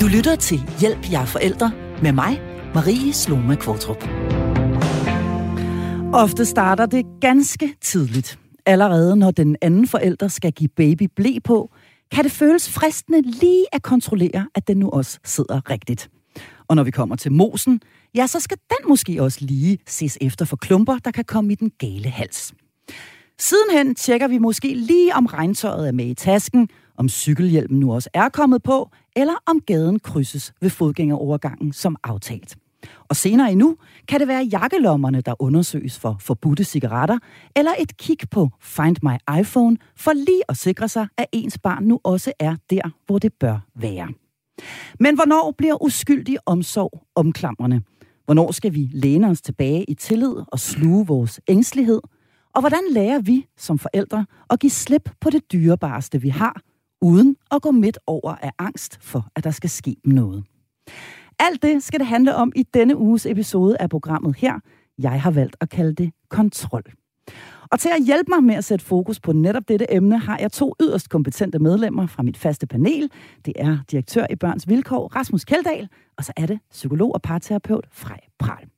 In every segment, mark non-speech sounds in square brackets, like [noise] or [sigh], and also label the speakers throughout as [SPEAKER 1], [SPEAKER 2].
[SPEAKER 1] Du lytter til Hjælp jer forældre med mig, Marie Sloma Kvartrup. Ofte starter det ganske tidligt. Allerede når den anden forælder skal give baby blæ på, kan det føles fristende lige at kontrollere, at den nu også sidder rigtigt. Og når vi kommer til mosen, ja, så skal den måske også lige ses efter for klumper, der kan komme i den gale hals. Sidenhen tjekker vi måske lige, om regntøjet er med i tasken, om cykelhjelmen nu også er kommet på, eller om gaden krydses ved fodgængerovergangen som aftalt. Og senere endnu kan det være jakkelommerne, der undersøges for forbudte cigaretter, eller et kig på Find My iPhone for lige at sikre sig, at ens barn nu også er der, hvor det bør være. Men hvornår bliver uskyldig omsorg omklamrende? Hvornår skal vi læne os tilbage i tillid og sluge vores ængstelighed? Og hvordan lærer vi som forældre at give slip på det dyrebareste, vi har, uden at gå midt over af angst for, at der skal ske noget? Alt det skal det handle om i denne uges episode af programmet her. Jeg har valgt at kalde det kontrol. Og til at hjælpe mig med at sætte fokus på netop dette emne, har jeg to yderst kompetente medlemmer fra mit faste panel. Det er direktør i Børns Vilkår, Rasmus Keldahl, og så er det psykolog og parterapeut Frej Pral.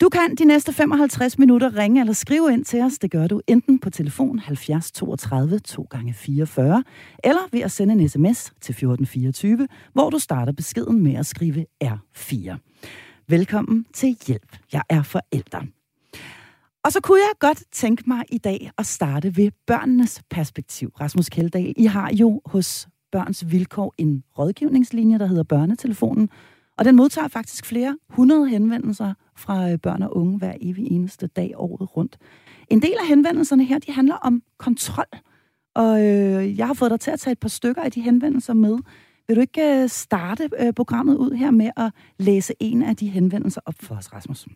[SPEAKER 1] Du kan de næste 55 minutter ringe eller skrive ind til os. Det gør du enten på telefon 70 32 2 gange 44 eller ved at sende en sms til 1424, hvor du starter beskeden med at skrive R4. Velkommen til Hjælp. Jeg er forælder. Og så kunne jeg godt tænke mig i dag at starte ved børnenes perspektiv. Rasmus Keldahl, I har jo hos Børns Vilkår en rådgivningslinje, der hedder Børnetelefonen, og den modtager faktisk flere hundrede henvendelser fra øh, børn og unge hver evig eneste dag året rundt. En del af henvendelserne her, de handler om kontrol. Og øh, jeg har fået dig til at tage et par stykker af de henvendelser med. Vil du ikke øh, starte øh, programmet ud her med at læse en af de henvendelser op for os, Rasmus?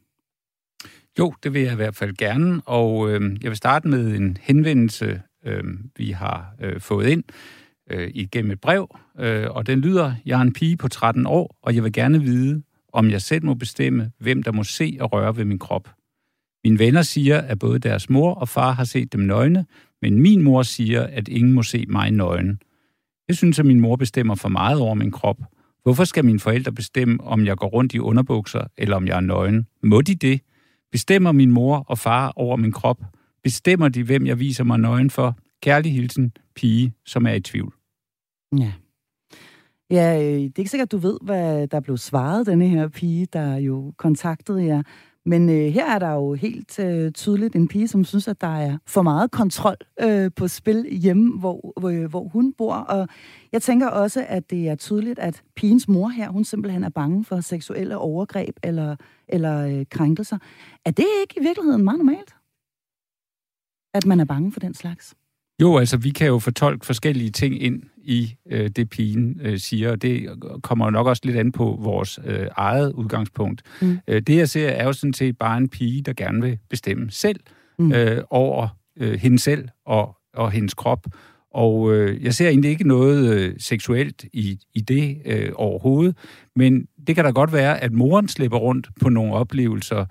[SPEAKER 2] Jo, det vil jeg i hvert fald gerne, og øh, jeg vil starte med en henvendelse, øh, vi har øh, fået ind øh, igennem et brev, øh, og den lyder, jeg er en pige på 13 år, og jeg vil gerne vide, om jeg selv må bestemme, hvem der må se og røre ved min krop. Mine venner siger, at både deres mor og far har set dem nøgne, men min mor siger, at ingen må se mig nøgen. Jeg synes, at min mor bestemmer for meget over min krop. Hvorfor skal mine forældre bestemme, om jeg går rundt i underbukser, eller om jeg er nøgen? Må de det? Bestemmer min mor og far over min krop? Bestemmer de, hvem jeg viser mig nøgen for? Kærlig hilsen, pige, som er i tvivl.
[SPEAKER 1] Ja. Ja, øh, det er ikke sikkert, at du ved, hvad der blev svaret, denne her pige, der jo kontaktede jer. Men øh, her er der jo helt øh, tydeligt en pige, som synes, at der er for meget kontrol øh, på spil hjemme, hvor, hvor, øh, hvor hun bor. Og jeg tænker også, at det er tydeligt, at pigens mor her, hun simpelthen er bange for seksuelle overgreb eller, eller øh, krænkelser. Er det ikke i virkeligheden meget normalt? At man er bange for den slags?
[SPEAKER 2] Jo, altså vi kan jo fortolke forskellige ting ind i øh, det, pigen øh, siger, og det kommer nok også lidt an på vores øh, eget udgangspunkt. Mm. Øh, det, jeg ser, er jo sådan set bare en pige, der gerne vil bestemme selv mm. øh, over øh, hende selv og, og hendes krop. Og øh, jeg ser egentlig ikke noget øh, seksuelt i, i det øh, overhovedet, men det kan da godt være, at moren slipper rundt på nogle oplevelser,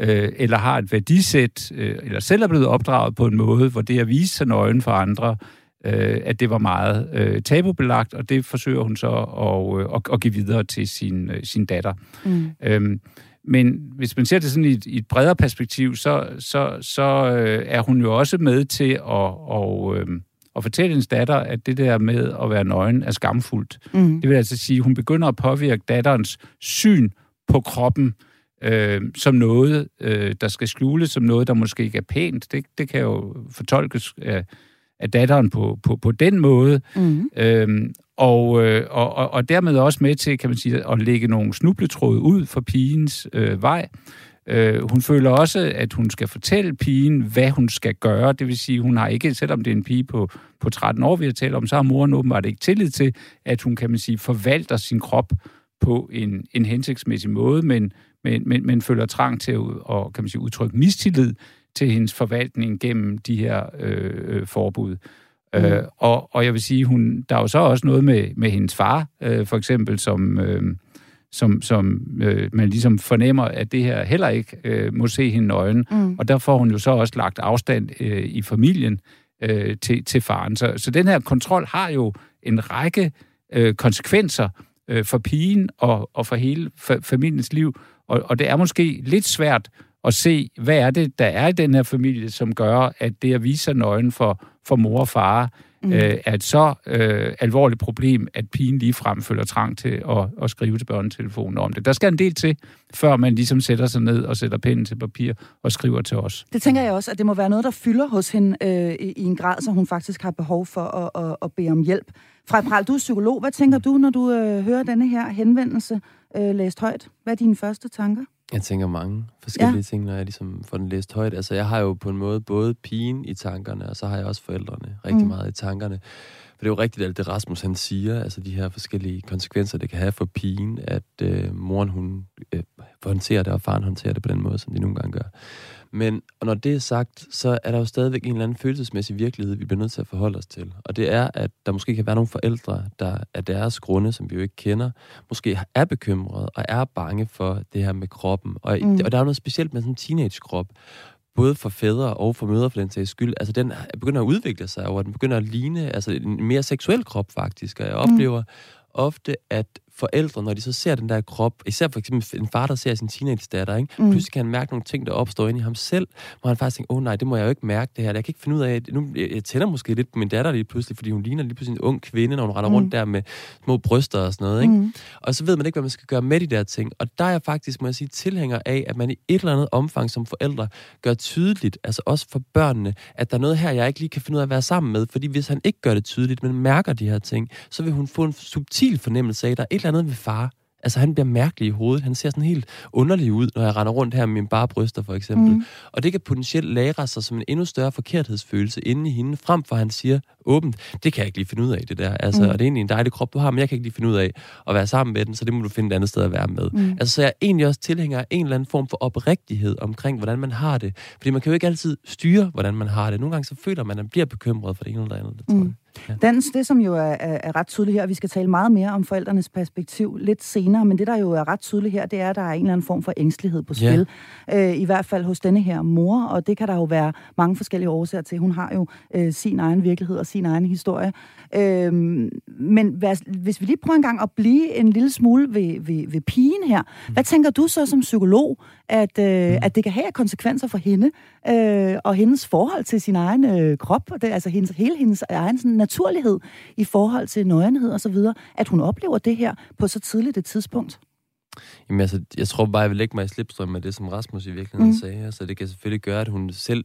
[SPEAKER 2] øh, eller har et værdisæt, øh, eller selv er blevet opdraget på en måde, hvor det at vise sig nøgen for andre, øh, at det var meget øh, tabubelagt, og det forsøger hun så at, øh, at, at give videre til sin, øh, sin datter. Mm. Øhm, men hvis man ser det sådan i et, i et bredere perspektiv, så, så, så øh, er hun jo også med til at, og, øh, at fortælle hendes datter, at det der med at være nøgen er skamfuldt. Mm. Det vil altså sige, at hun begynder at påvirke datterens syn på kroppen, øh, som noget, øh, der skal skjules, som noget, der måske ikke er pænt. Det, det kan jo fortolkes af, af datteren på, på, på den måde. Mm. Øhm, og, øh, og, og, og dermed også med til, kan man sige, at lægge nogle snubletråde ud for pigens øh, vej. Øh, hun føler også, at hun skal fortælle pigen, hvad hun skal gøre. Det vil sige, hun har ikke, selvom det er en pige på, på 13 år, vi har talt om, så har moren åbenbart ikke tillid til, at hun, kan man sige, forvalter sin krop på en, en hensigtsmæssig måde, men, men, men, men føler trang til at og, kan man sige, udtrykke mistillid til hendes forvaltning gennem de her øh, øh, forbud. Mm. Øh, og, og jeg vil sige, hun, der er jo så også noget med, med hendes far, øh, for eksempel, som, øh, som, som øh, man ligesom fornemmer, at det her heller ikke øh, må se hende øjne. Mm. Og der får hun jo så også lagt afstand øh, i familien øh, til, til faren. Så, så den her kontrol har jo en række øh, konsekvenser, øh, for pigen og, og for hele fa- familiens liv. Og, og det er måske lidt svært at se, hvad er det, der er i den her familie, som gør, at det at vise sig nøgen for, for mor og far, mm. øh, er et så øh, alvorligt problem, at pigen lige frem føler trang til at, at skrive til børnetelefonen om det. Der skal en del til, før man ligesom sætter sig ned og sætter pinden til papir og skriver til os.
[SPEAKER 1] Det tænker jeg også, at det må være noget, der fylder hos hende øh, i, i en grad, så hun faktisk har behov for at, at, at bede om hjælp. Frej Pral, du er psykolog. Hvad tænker du, når du øh, hører denne her henvendelse øh, læst højt? Hvad er dine første tanker?
[SPEAKER 3] Jeg tænker mange forskellige ja. ting, når jeg ligesom får den læst højt. Altså, jeg har jo på en måde både pigen i tankerne, og så har jeg også forældrene rigtig mm. meget i tankerne. For det er jo rigtigt, alt det Rasmus han siger, altså de her forskellige konsekvenser, det kan have for pigen, at øh, moren hun øh, håndterer det, og faren håndterer det på den måde, som de nogle gange gør. Men og når det er sagt, så er der jo stadigvæk en eller anden følelsesmæssig virkelighed, vi bliver nødt til at forholde os til. Og det er, at der måske kan være nogle forældre, der af deres grunde, som vi jo ikke kender, måske er bekymrede og er bange for det her med kroppen. Og, mm. og der er noget specielt med sådan en teenage-krop, både for fædre og for mødre for den sags skyld. Altså, den begynder at udvikle sig, og den begynder at ligne altså, en mere seksuel krop, faktisk. Og jeg oplever mm. ofte, at forældre, når de så ser den der krop, især for eksempel en far, der ser sin teenage-datter, ikke? Mm. pludselig kan han mærke nogle ting, der opstår inde i ham selv, hvor han faktisk tænker, åh oh, nej, det må jeg jo ikke mærke det her. Jeg kan ikke finde ud af, nu, jeg tænder måske lidt på min datter lige pludselig, fordi hun ligner lige pludselig en ung kvinde, når hun render mm. rundt der med små bryster og sådan noget. Ikke? Mm. Og så ved man ikke, hvad man skal gøre med de der ting. Og der er jeg faktisk, må jeg sige, tilhænger af, at man i et eller andet omfang som forældre gør tydeligt, altså også for børnene, at der er noget her, jeg ikke lige kan finde ud af at være sammen med. Fordi hvis han ikke gør det tydeligt, men mærker de her ting, så vil hun få en subtil fornemmelse af, at der er et eller andet ved far, Altså, han bliver mærkelig i hovedet. Han ser sådan helt underlig ud, når jeg render rundt her med mine bare bryster, for eksempel. Mm. Og det kan potentielt lære sig som en endnu større forkerthedsfølelse inde i hende, frem for at han siger åbent, det kan jeg ikke lige finde ud af, det der. Altså, mm. Og det er egentlig en dejlig krop, du har, men jeg kan ikke lige finde ud af at være sammen med den, så det må du finde et andet sted at være med. Mm. Altså, så jeg er egentlig også tilhænger af en eller anden form for oprigtighed omkring, hvordan man har det. Fordi man kan jo ikke altid styre, hvordan man har det. Nogle gange så føler man, at man bliver bekymret for det ene eller andet. Det, tror mm.
[SPEAKER 1] Ja. Dans, det som jo er, er, er ret tydeligt her, vi skal tale meget mere om forældrenes perspektiv lidt senere, men det der jo er ret tydeligt her, det er, at der er en eller anden form for ængstelighed på spil. Ja. Øh, I hvert fald hos denne her mor, og det kan der jo være mange forskellige årsager til. Hun har jo øh, sin egen virkelighed og sin egen historie. Øh, men hvis vi lige prøver en gang at blive en lille smule ved, ved, ved pigen her, mm. hvad tænker du så som psykolog, at, øh, mm. at det kan have konsekvenser for hende øh, og hendes forhold til sin egen øh, krop, og det, altså hendes, hele hendes egen sådan, naturlighed i forhold til nøgenhed og så videre, at hun oplever det her på så tidligt et tidspunkt?
[SPEAKER 3] Jamen altså, jeg tror bare, jeg vil lægge mig i slipstrøm med det, som Rasmus i virkeligheden mm. sagde. Altså, det kan selvfølgelig gøre, at hun selv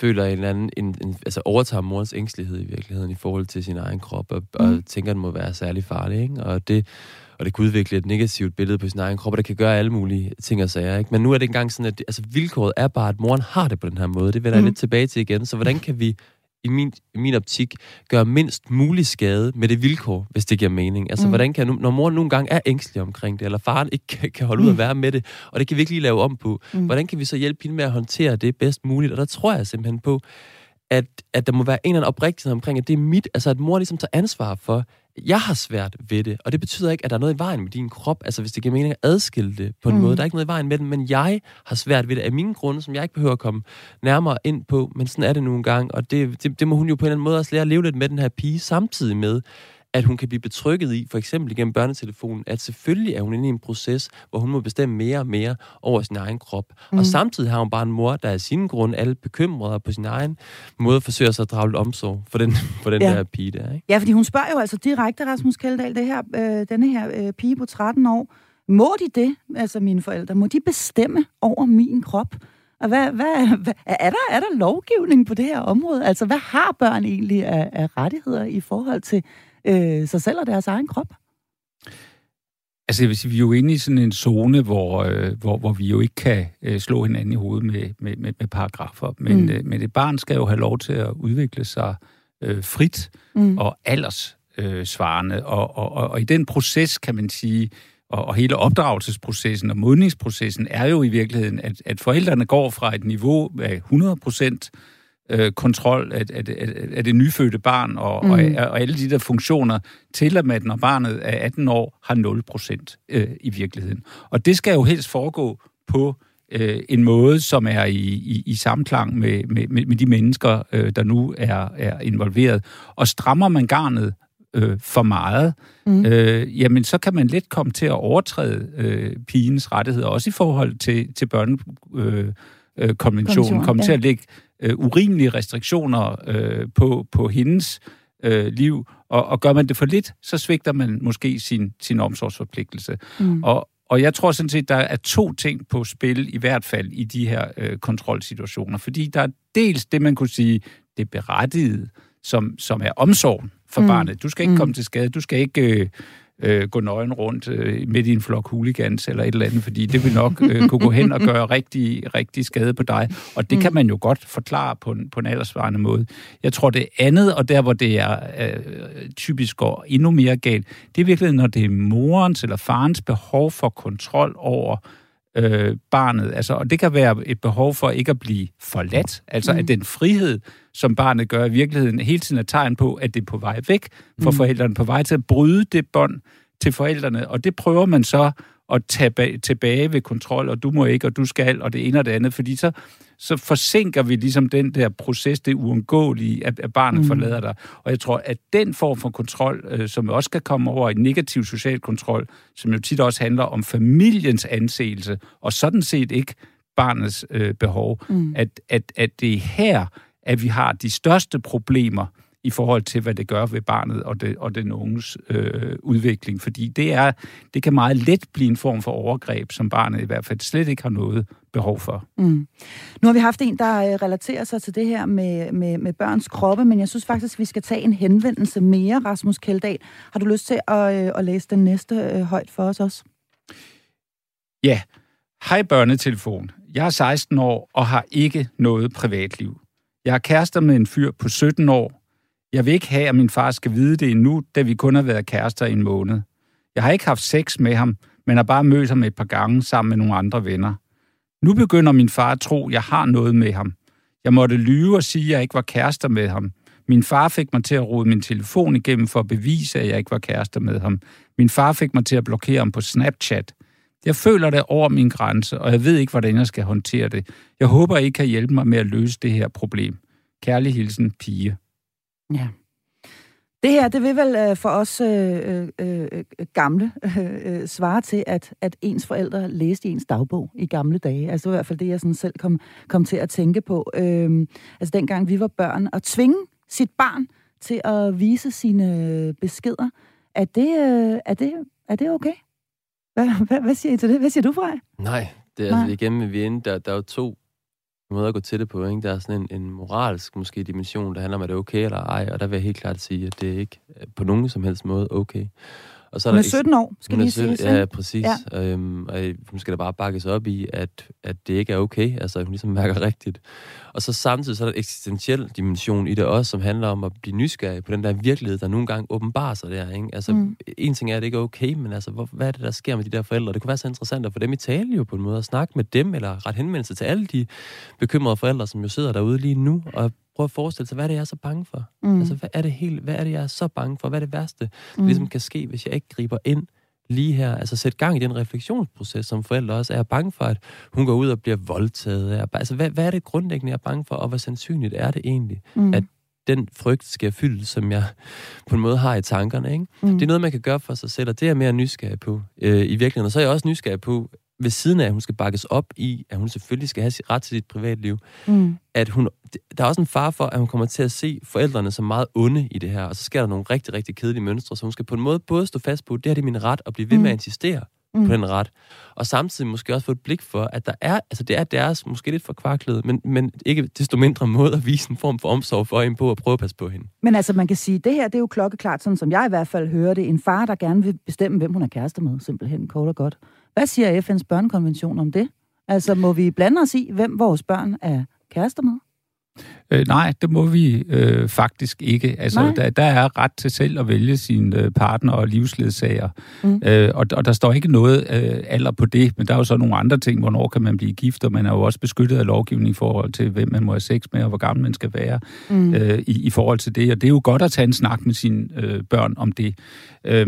[SPEAKER 3] føler en eller anden, en, en, altså overtager morens ængstelighed i virkeligheden i forhold til sin egen krop, og, mm. og tænker, at den må være særlig farlig, ikke? Og det, og det kan udvikle et negativt billede på sin egen krop, og det kan gøre alle mulige ting og sager, ikke? Men nu er det engang sådan, at altså, vilkåret er bare, at moren har det på den her måde. Det vender jeg mm. lidt tilbage til igen. Så hvordan kan vi i min, i min optik, gøre mindst mulig skade med det vilkår, hvis det giver mening. Altså, mm. hvordan kan, når mor nogle gange er ængstelig omkring det, eller faren ikke kan, kan holde ud at være med det, og det kan vi ikke lige lave om på, mm. hvordan kan vi så hjælpe hende med at håndtere det bedst muligt? Og der tror jeg simpelthen på, at, at der må være en eller anden oprigtighed omkring, at det er mit, altså at mor ligesom tager ansvar for, jeg har svært ved det, og det betyder ikke, at der er noget i vejen med din krop, altså hvis det giver mening at adskille det på en mm. måde. Der er ikke noget i vejen med den, men jeg har svært ved det af mine grunde, som jeg ikke behøver at komme nærmere ind på, men sådan er det nogle gange, og det, det, det må hun jo på en eller anden måde også lære at leve lidt med den her pige, samtidig med, at hun kan blive betrykket i, for eksempel gennem børnetelefonen, at selvfølgelig er hun inde i en proces, hvor hun må bestemme mere og mere over sin egen krop. Mm. Og samtidig har hun bare en mor, der af sin grund alle bekymrede på sin egen måde forsøger sig at drage lidt omsorg for den, [laughs] for den ja. der pige der. Ikke?
[SPEAKER 1] Ja, fordi hun spørger jo altså direkte, Rasmus Kjeldahl, det her, øh, denne her øh, pige på 13 år, må de det, altså mine forældre, må de bestemme over min krop? Og hvad, hvad, hvad, er, der, er der lovgivning på det her område? Altså, hvad har børn egentlig af, af rettigheder i forhold til øh, sig selv og deres egen krop?
[SPEAKER 2] Altså, jeg vil sige, vi er jo inde i sådan en zone, hvor, øh, hvor, hvor vi jo ikke kan øh, slå hinanden i hovedet med, med, med, med paragrafer. Men, mm. øh, men et barn skal jo have lov til at udvikle sig øh, frit mm. og alderssvarende. Øh, og, og, og, og i den proces, kan man sige, og, og hele opdragelsesprocessen og modningsprocessen er jo i virkeligheden, at, at forældrene går fra et niveau af 100 procent øh, kontrol af, af, af, af det nyfødte barn og, mm. og, og alle de der funktioner til at med, når barnet er 18 år, har 0 procent øh, i virkeligheden. Og det skal jo helst foregå på øh, en måde, som er i, i, i samklang med, med, med de mennesker, øh, der nu er, er involveret. Og strammer man garnet øh, for meget, mm. øh, jamen så kan man let komme til at overtræde øh, pigens rettigheder, også i forhold til, til børnekonventionen, øh, øh, konventionen, komme ja. til at lægge øh, urimelige restriktioner øh, på, på hendes øh, liv, og, og gør man det for lidt, så svigter man måske sin, sin omsorgsforpligtelse. Mm. Og, og jeg tror sådan set, der er to ting på spil, i hvert fald i de her øh, kontrolsituationer. Fordi der er dels det, man kunne sige, det berettigede, som, som er omsorgen for mm. barnet. Du skal ikke mm. komme til skade, du skal ikke øh, øh, gå nøgen rundt øh, midt i en flok hooligans eller et eller andet, fordi det vil nok øh, kunne gå hen og gøre rigtig, rigtig skade på dig. Og det mm. kan man jo godt forklare på en, på en aldersvarende måde. Jeg tror, det andet, og der hvor det er øh, typisk går endnu mere galt, det er virkelig, når det er morens eller farens behov for kontrol over øh, barnet. Altså, og det kan være et behov for ikke at blive forladt. Altså mm. at den frihed, som barnet gør i virkeligheden, hele tiden er tegn på, at det er på vej væk fra mm. forældrene, på vej til at bryde det bånd til forældrene. Og det prøver man så at tage tilbage ved kontrol, og du må ikke, og du skal, og det ene og det andet, fordi så, så forsinker vi ligesom den der proces, det uundgåelige, at, at barnet mm. forlader dig. Og jeg tror, at den form for kontrol, øh, som også skal komme over i negativ social kontrol, som jo tit også handler om familiens anseelse, og sådan set ikke barnets øh, behov, mm. at, at, at det er her, at vi har de største problemer i forhold til, hvad det gør ved barnet og, det, og den unges øh, udvikling. Fordi det, er, det kan meget let blive en form for overgreb, som barnet i hvert fald slet ikke har noget behov for. Mm.
[SPEAKER 1] Nu har vi haft en, der øh, relaterer sig til det her med, med, med børns kroppe, men jeg synes faktisk, vi skal tage en henvendelse mere, Rasmus Keldahl. Har du lyst til at, øh, at læse den næste øh, højt for os også?
[SPEAKER 2] Ja. Hej børnetelefon. Jeg er 16 år og har ikke noget privatliv. Jeg har kærester med en fyr på 17 år. Jeg vil ikke have, at min far skal vide det endnu, da vi kun har været kærester i en måned. Jeg har ikke haft sex med ham, men har bare mødt ham et par gange sammen med nogle andre venner. Nu begynder min far at tro, at jeg har noget med ham. Jeg måtte lyve og sige, at jeg ikke var kærester med ham. Min far fik mig til at rode min telefon igennem for at bevise, at jeg ikke var kærester med ham. Min far fik mig til at blokere ham på Snapchat. Jeg føler det over min grænse, og jeg ved ikke, hvordan jeg skal håndtere det. Jeg håber, I kan hjælpe mig med at løse det her problem. Kærlig hilsen, pige.
[SPEAKER 1] Ja. Det her, det vil vel øh, for os øh, øh, øh gamle øh, svare til, at, at ens forældre læste ens dagbog i gamle dage. Altså i hvert fald det, jeg sådan selv kom, kom til at tænke på. Øh, altså dengang vi var børn, at tvinge sit barn til at vise sine beskeder, er det, øh, er det, er det okay? Hvad, hvad, hvad siger I til det? Hvad siger du, Frej?
[SPEAKER 3] Nej, det er altså Nej. igen, vi er inde, der, der er jo to måder at gå til det på. Ikke? Der er sådan en, en moralsk måske dimension, der handler om, at det er okay eller ej, og der vil jeg helt klart sige, at det er ikke på nogen som helst måde okay.
[SPEAKER 1] Og så er hun er der 17 år, skal lige sige.
[SPEAKER 3] Ja, præcis. Ja. Øhm, og hun skal da bare bakkes op i, at, at det ikke er okay. Altså, hun ligesom mærker rigtigt. Og så samtidig så er der en eksistentiel dimension i det også, som handler om at blive nysgerrig på den der virkelighed, der nogle gange åbenbarer sig der. Ikke? Altså, mm. en ting er, at det ikke er okay, men altså, hvor, hvad er det, der sker med de der forældre? Det kunne være så interessant at få dem i tale jo på en måde, at snakke med dem, eller ret henvendelse til alle de bekymrede forældre, som jo sidder derude lige nu, og prøve at forestille sig, hvad er det, jeg er så bange for? Mm. Altså, hvad er det helt, hvad er det, jeg er så bange for? Hvad er det værste, mm. der ligesom kan ske, hvis jeg ikke griber ind lige her? Altså, sæt gang i den refleksionsproces, som forældre også er bange for, at hun går ud og bliver voldtaget. Altså, hvad, hvad er det grundlæggende, jeg er bange for, og hvor sandsynligt er det egentlig, mm. at den frygt skal fyldes, som jeg på en måde har i tankerne. Ikke? Mm. Det er noget, man kan gøre for sig selv, og det er mere nysgerrig på øh, i virkeligheden. Og så er jeg også nysgerrig på, ved siden af, at hun skal bakkes op i, at hun selvfølgelig skal have ret til sit privatliv, mm. at hun, der er også en far for, at hun kommer til at se forældrene som meget onde i det her, og så sker der nogle rigtig, rigtig kedelige mønstre, så hun skal på en måde både stå fast på, det her det er min ret, og blive ved mm. med at insistere mm. på den ret, og samtidig måske også få et blik for, at der er, altså det er deres, måske lidt for kvarklæde, men, men ikke desto mindre måde at vise en form for omsorg for hende på, og prøve at passe på hende.
[SPEAKER 1] Men altså, man kan sige, det her, det er jo klokkeklart, sådan som jeg i hvert fald hører det, en far, der gerne vil bestemme, hvem hun er kærester med, simpelthen, kort og godt. Hvad siger FN's børnekonvention om det? Altså, må vi blande os i, hvem vores børn er kærester med?
[SPEAKER 2] Øh, nej, det må vi øh, faktisk ikke. Altså, der, der er ret til selv at vælge sin øh, partner og livsledsager. Mm. Øh, og, og der står ikke noget øh, alder på det, men der er jo så nogle andre ting. Hvornår kan man blive gift, og man er jo også beskyttet af lovgivning i forhold til, hvem man må have sex med, og hvor gammel man skal være mm. øh, i, i forhold til det. Og det er jo godt at tage en snak med sine øh, børn om det. Øh,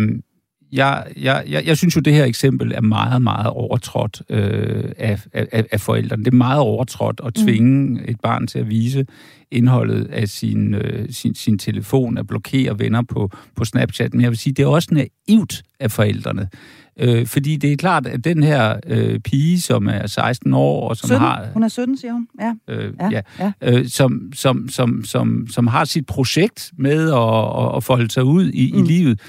[SPEAKER 2] jeg, jeg, jeg, jeg synes jo, det her eksempel er meget, meget overtrådt øh, af, af, af forældrene. Det er meget overtrådt at mm. tvinge mm. et barn til at vise indholdet af sin, øh, sin, sin telefon, at blokere venner på, på Snapchat. Men jeg vil sige, det er også naivt af forældrene. Øh, fordi det er klart, at den her øh, pige, som er 16 år, og som
[SPEAKER 1] 17.
[SPEAKER 2] har...
[SPEAKER 1] Hun er 17, siger hun. Ja.
[SPEAKER 2] Øh, ja, ja. ja. Øh, som, som, som, som, som har sit projekt med at, at, at folde sig ud i, mm. i livet,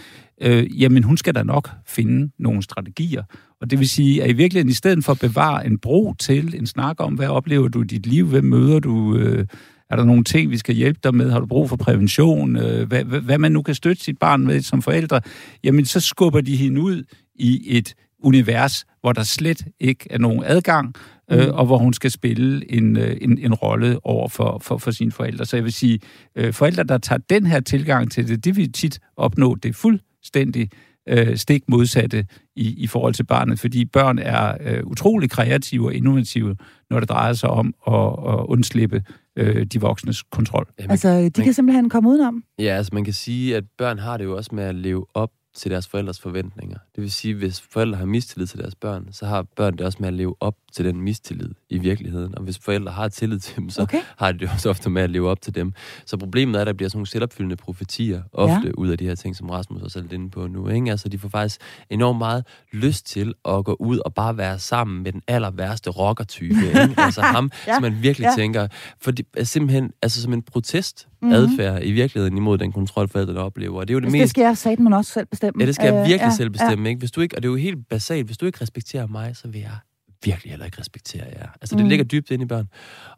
[SPEAKER 2] øh, jamen hun skal da nok finde nogle strategier. Og det vil sige, at i virkeligheden, i stedet for at bevare en bro til en snak om, hvad oplever du i dit liv, hvem møder du, øh, er der nogle ting, vi skal hjælpe dig med, har du brug for prævention, øh, hvad, hvad man nu kan støtte sit barn med som forældre, jamen så skubber de hende ud i et univers, hvor der slet ikke er nogen adgang, øh, mm. og hvor hun skal spille en, øh, en, en rolle over for, for, for sine forældre. Så jeg vil sige, øh, forældre, der tager den her tilgang til det, det vil tit opnå det fuldstændig øh, stik modsatte i, i forhold til barnet, fordi børn er øh, utrolig kreative og innovative, når det drejer sig om at, at undslippe øh, de voksnes kontrol.
[SPEAKER 1] Ja, man, altså, de man, kan simpelthen komme udenom?
[SPEAKER 3] Ja, altså man kan sige, at børn har det jo også med at leve op til deres forældres forventninger. Det vil sige, hvis forældre har mistillid til deres børn, så har børn det også med at leve op til den mistillid i virkeligheden. Og hvis forældre har tillid til dem, så okay. har de det også ofte med at leve op til dem. Så problemet er, at der bliver sådan nogle selvopfyldende profetier ofte ja. ud af de her ting, som Rasmus også er lidt inde på nu. Ikke? Altså, de får faktisk enormt meget lyst til at gå ud og bare være sammen med den aller værste rockertype. [laughs] Ikke? Altså ham, ja. som man virkelig ja. tænker, for det er simpelthen altså, som en protest mm-hmm. adfærd i virkeligheden imod den kontrol, forældrene oplever. Og det er jo det, mest...
[SPEAKER 1] det skal jeg sige, man også selv bestemme.
[SPEAKER 3] Ja, det skal jeg øh, virkelig øh, selv bestemme. Ja. Ikke? Hvis du ikke, og det er jo helt basalt, hvis du ikke respekterer mig, så vil jeg virkelig heller ikke respektere jer. Altså, det mm. ligger dybt inde i børn.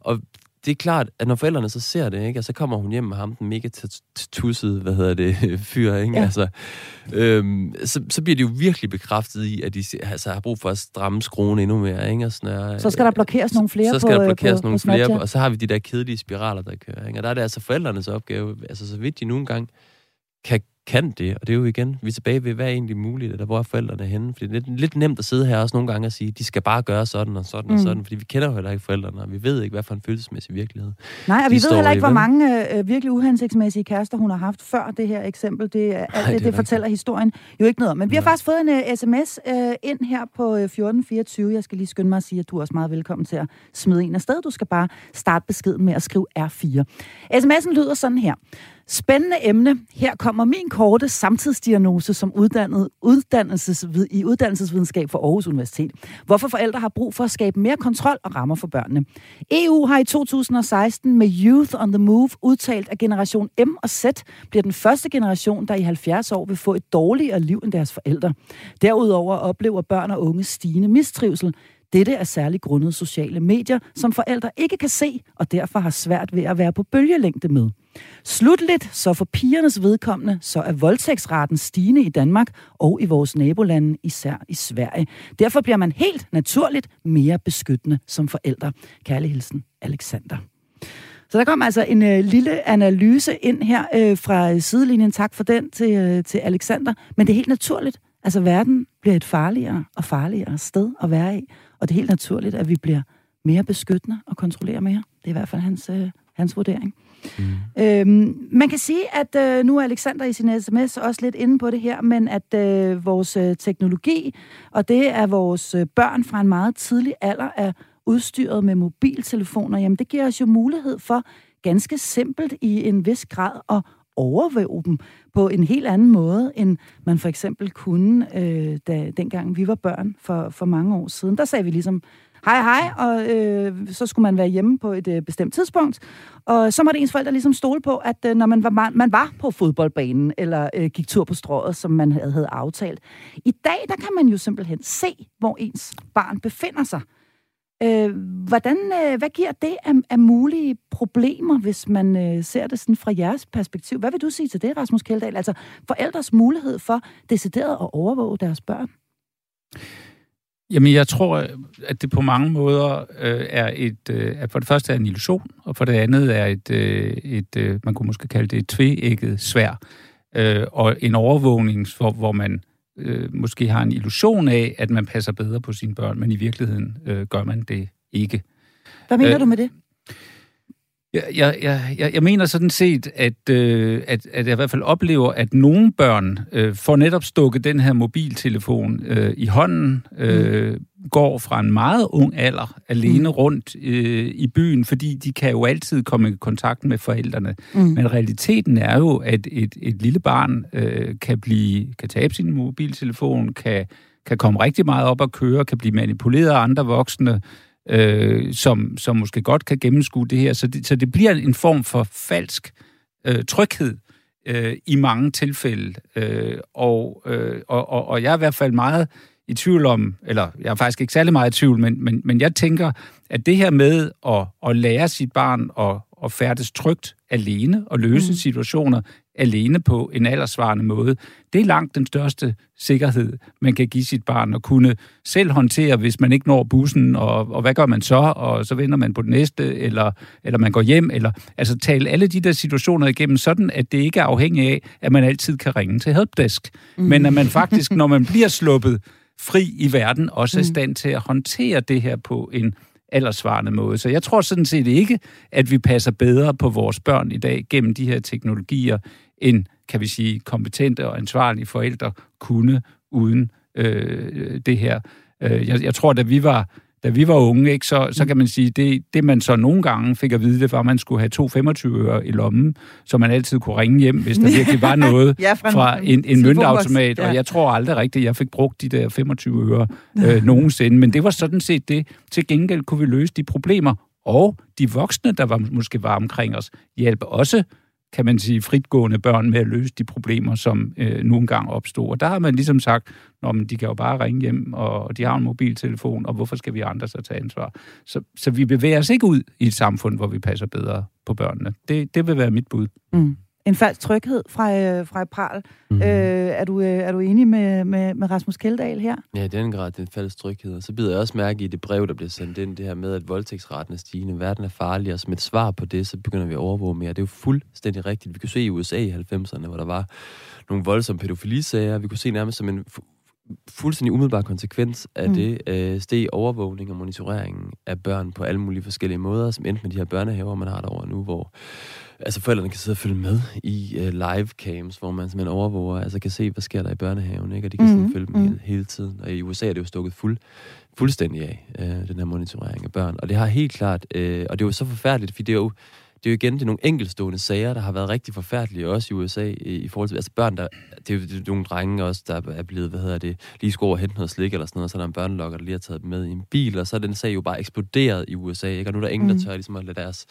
[SPEAKER 3] Og det er klart, at når forældrene så ser det, ikke, og så kommer hun hjem med ham, den mega tussede, hvad hedder det, [laughs] fyr, ikke? Ja. Altså, øhm, så, så bliver de jo virkelig bekræftet i, at de altså, har brug for at stramme skruen endnu mere, ikke? Og sådan,
[SPEAKER 1] så skal der blokeres nogle flere
[SPEAKER 3] Så skal på, der blokeres på, nogle på flere, og så har vi de der kedelige spiraler, der kører, ikke? Og der er det altså forældrenes opgave, altså så vidt de nogle gange kan kan det, og det er jo igen, vi er tilbage ved, hvad er egentlig muligt, eller hvor er forældrene henne? Fordi det er lidt nemt at sidde her også nogle gange og sige, de skal bare gøre sådan og sådan mm. og sådan, fordi vi kender jo heller ikke forældrene, og vi ved ikke, hvad for en følelsesmæssig virkelighed.
[SPEAKER 1] Nej, og vi ved heller ikke, hvor mange øh, virkelig uhensigtsmæssige kærester hun har haft før det her eksempel. Det, Nej, alt det, det, det fortæller historien jo ikke noget om. Men vi har Nej. faktisk fået en uh, øh, sms uh, ind her på 1424. Jeg skal lige skynde mig at sige, at du er også meget velkommen til at smide en afsted. Du skal bare starte beskeden med at skrive R4. SMS'en lyder sådan her. Spændende emne. Her kommer min korte samtidsdiagnose som uddannet uddannelses, i uddannelsesvidenskab for Aarhus Universitet. Hvorfor forældre har brug for at skabe mere kontrol og rammer for børnene. EU har i 2016 med Youth on the Move udtalt, at generation M og Z bliver den første generation, der i 70 år vil få et dårligere liv end deres forældre. Derudover oplever børn og unge stigende mistrivsel, dette er særligt grundet sociale medier, som forældre ikke kan se, og derfor har svært ved at være på bølgelængde med. Slutligt, så for pigernes vedkommende, så er voldtægtsraten stigende i Danmark og i vores nabolande, især i Sverige. Derfor bliver man helt naturligt mere beskyttende som forældre. Kærlig hilsen, Alexander. Så der kom altså en øh, lille analyse ind her øh, fra sidelinjen. Tak for den til, øh, til Alexander. Men det er helt naturligt. Altså verden bliver et farligere og farligere sted at være i. Og det er helt naturligt, at vi bliver mere beskyttende og kontrollerer mere. Det er i hvert fald hans, øh, hans vurdering. Mm. Øhm, man kan sige, at øh, nu er Alexander i sin sms også lidt inde på det her, men at øh, vores øh, teknologi, og det er vores øh, børn fra en meget tidlig alder, er udstyret med mobiltelefoner, jamen det giver os jo mulighed for ganske simpelt i en vis grad at overvæve dem på en helt anden måde, end man for eksempel kunne, øh, da, dengang vi var børn for, for mange år siden. Der sagde vi ligesom, hej hej, og øh, så skulle man være hjemme på et øh, bestemt tidspunkt. Og så måtte ens forældre ligesom stole på, at øh, når man var, man, man var på fodboldbanen, eller øh, gik tur på strået, som man havde, havde aftalt. I dag, der kan man jo simpelthen se, hvor ens barn befinder sig. Øh, hvordan, øh, hvad giver det af, af mulige problemer, hvis man øh, ser det sådan fra jeres perspektiv? Hvad vil du sige til det, Rasmus Kjeldahl? Altså forældres mulighed for decideret at overvåge deres børn?
[SPEAKER 2] Jamen, jeg tror, at det på mange måder øh, er et, øh, at for det første er en illusion, og for det andet er et, øh, et øh, man kunne måske kalde det et tvægget svær, øh, og en overvågning, hvor, hvor man øh, måske har en illusion af, at man passer bedre på sine børn, men i virkeligheden øh, gør man det ikke.
[SPEAKER 1] Hvad mener øh, du med det?
[SPEAKER 2] Jeg, jeg, jeg, jeg mener sådan set, at, øh, at, at jeg i hvert fald oplever, at nogle børn øh, får netop stukket den her mobiltelefon øh, i hånden, øh, mm. går fra en meget ung alder alene mm. rundt øh, i byen, fordi de kan jo altid komme i kontakt med forældrene. Mm. Men realiteten er jo, at et, et lille barn øh, kan blive kan tabe sin mobiltelefon, kan kan komme rigtig meget op at køre, kan blive manipuleret af andre voksne, øh, som, som måske godt kan gennemskue det her. Så det, så det bliver en form for falsk øh, tryghed øh, i mange tilfælde. Øh, og, øh, og, og, og jeg er i hvert fald meget i tvivl om, eller jeg er faktisk ikke særlig meget i tvivl, men, men, men jeg tænker, at det her med at, at lære sit barn at, at færdes trygt alene og løse mm. situationer alene på en aldersvarende måde, det er langt den største sikkerhed, man kan give sit barn, at kunne selv håndtere, hvis man ikke når bussen, og, og hvad gør man så, og så vender man på den næste, eller, eller man går hjem, eller altså tale alle de der situationer igennem, sådan at det ikke er afhængigt af, at man altid kan ringe til helpdesk, mm. men at man faktisk, når man [laughs] bliver sluppet fri i verden, også er i mm. stand til at håndtere det her på en aldersvarende måde. Så jeg tror sådan set ikke, at vi passer bedre på vores børn i dag gennem de her teknologier, end, kan vi sige, kompetente og ansvarlige forældre kunne uden øh, det her. Øh, jeg, jeg tror, da vi var da vi var unge, ikke, så, så kan man sige, det, det man så nogle gange fik at vide, det var, at man skulle have to 25 øre i lommen, så man altid kunne ringe hjem, hvis der [laughs] virkelig var noget ja, fra en, fra en, en møntautomat. Ja. Og jeg tror aldrig rigtigt, at jeg fik brugt de der 25 øre øh, [laughs] nogensinde. Men det var sådan set det. Til gengæld kunne vi løse de problemer, og de voksne, der var, måske var omkring os, hjælpe også kan man sige, fritgående børn med at løse de problemer, som øh, nu engang opstod. Og der har man ligesom sagt, at de kan jo bare ringe hjem, og de har en mobiltelefon, og hvorfor skal vi andre så tage ansvar? Så, så vi bevæger os ikke ud i et samfund, hvor vi passer bedre på børnene. Det, det vil være mit bud.
[SPEAKER 1] Mm en falsk tryghed fra, øh, fra Pral. Mm. Øh, er, du, øh, er du enig med, med, med Rasmus Keldahl her?
[SPEAKER 3] Ja, i den grad, det er en falsk tryghed. Og så bider jeg også mærke i det brev, der bliver sendt ind, det her med, at voldtægtsretten er stigende, verden er farlig, og som et svar på det, så begynder vi at overvåge mere. Det er jo fuldstændig rigtigt. Vi kunne se i USA i 90'erne, hvor der var nogle voldsomme pædofilisager. Vi kunne se nærmest som en fuldstændig umiddelbar konsekvens af mm. det øh, steg overvågning og monitorering af børn på alle mulige forskellige måder, som endte med de her børnehaver, man har derovre nu, hvor altså forældrene kan sidde og følge med i uh, live cams, hvor man simpelthen overvåger, altså kan se, hvad sker der i børnehaven, ikke? og de kan mm-hmm. sådan følge med mm. hele tiden. Og i USA er det jo stukket fuld, fuldstændig af, uh, den her monitorering af børn. Og det har helt klart, uh, og det er jo så forfærdeligt, fordi det er jo, det er jo igen det er nogle enkeltstående sager, der har været rigtig forfærdelige, også i USA, i, i forhold til altså børn, der, det er jo det er nogle drenge også, der er blevet, hvad hedder det, lige skulle over og hente noget slik eller sådan noget, så er der en børnelokker, der lige har taget dem med i en bil, og så er den sag jo bare eksploderet i USA, ikke? og nu er der ingen, der mm. tør ligesom at lade deres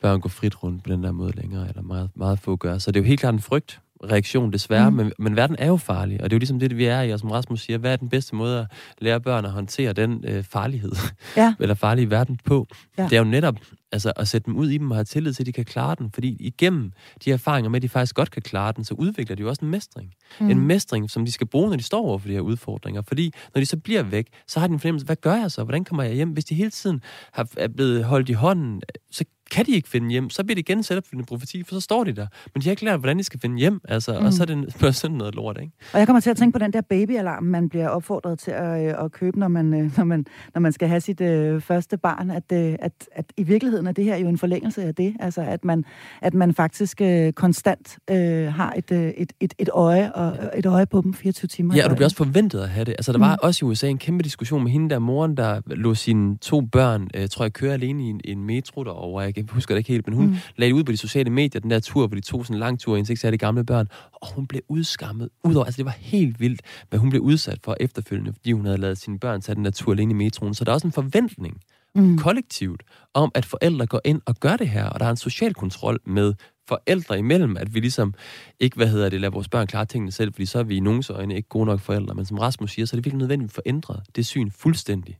[SPEAKER 3] børn gå frit rundt på den der måde længere, eller meget, meget få gør. Så det er jo helt klart en frygt, reaktion, desværre, mm. men, men verden er jo farlig, og det er jo ligesom det, vi er i, og som Rasmus siger, hvad er den bedste måde at lære børn at håndtere den øh, farlighed, ja. [laughs] eller farlige verden på? Ja. Det er jo netop altså, at sætte dem ud i dem og have tillid til, at de kan klare den, fordi igennem de erfaringer med, at de faktisk godt kan klare den, så udvikler de jo også en mestring. Mm. En mestring, som de skal bruge, når de står over for de her udfordringer, fordi når de så bliver væk, så har de en fornemmelse, hvad gør jeg så? Hvordan kommer jeg hjem? Hvis de hele tiden har, er blevet holdt i hånden, så kan de ikke finde hjem, så bliver det igen selvopfyldende profeti, for så står de der. Men de har ikke lært, hvordan de skal finde hjem, altså, mm. og så er det [laughs] sådan noget lort, ikke?
[SPEAKER 1] Og jeg kommer til at tænke på den der babyalarm, man bliver opfordret til at, øh, at købe, når man, øh, når, man, når man skal have sit øh, første barn, at, øh, at, at i virkeligheden er det her jo en forlængelse af det, altså at man, at man faktisk øh, konstant øh, har et, øh, et, et, et, øje og, et øje på dem 24 timer.
[SPEAKER 3] Ja, og du bliver også forventet at have det. Altså, der var mm. også i USA en kæmpe diskussion med hende der moren, der lå sine to børn, øh, tror jeg, køre alene i en, en metro derovre. Jeg husker det ikke helt, men hun mm. lagde ud på de sociale medier, den der tur, hvor de tog sådan en lang tur, indtil ikke særlig gamle børn, og hun blev udskammet. Udover, altså det var helt vildt, hvad hun blev udsat for efterfølgende, fordi hun havde lavet sine børn tage den der tur alene i metroen. Så der er også en forventning mm. kollektivt om, at forældre går ind og gør det her, og der er en social kontrol med forældre imellem, at vi ligesom ikke, hvad hedder det, lader vores børn klare tingene selv, fordi så er vi i nogens øjne ikke gode nok forældre. Men som Rasmus siger, så er det virkelig nødvendigt, at vi forændrer det syn fuldstændig.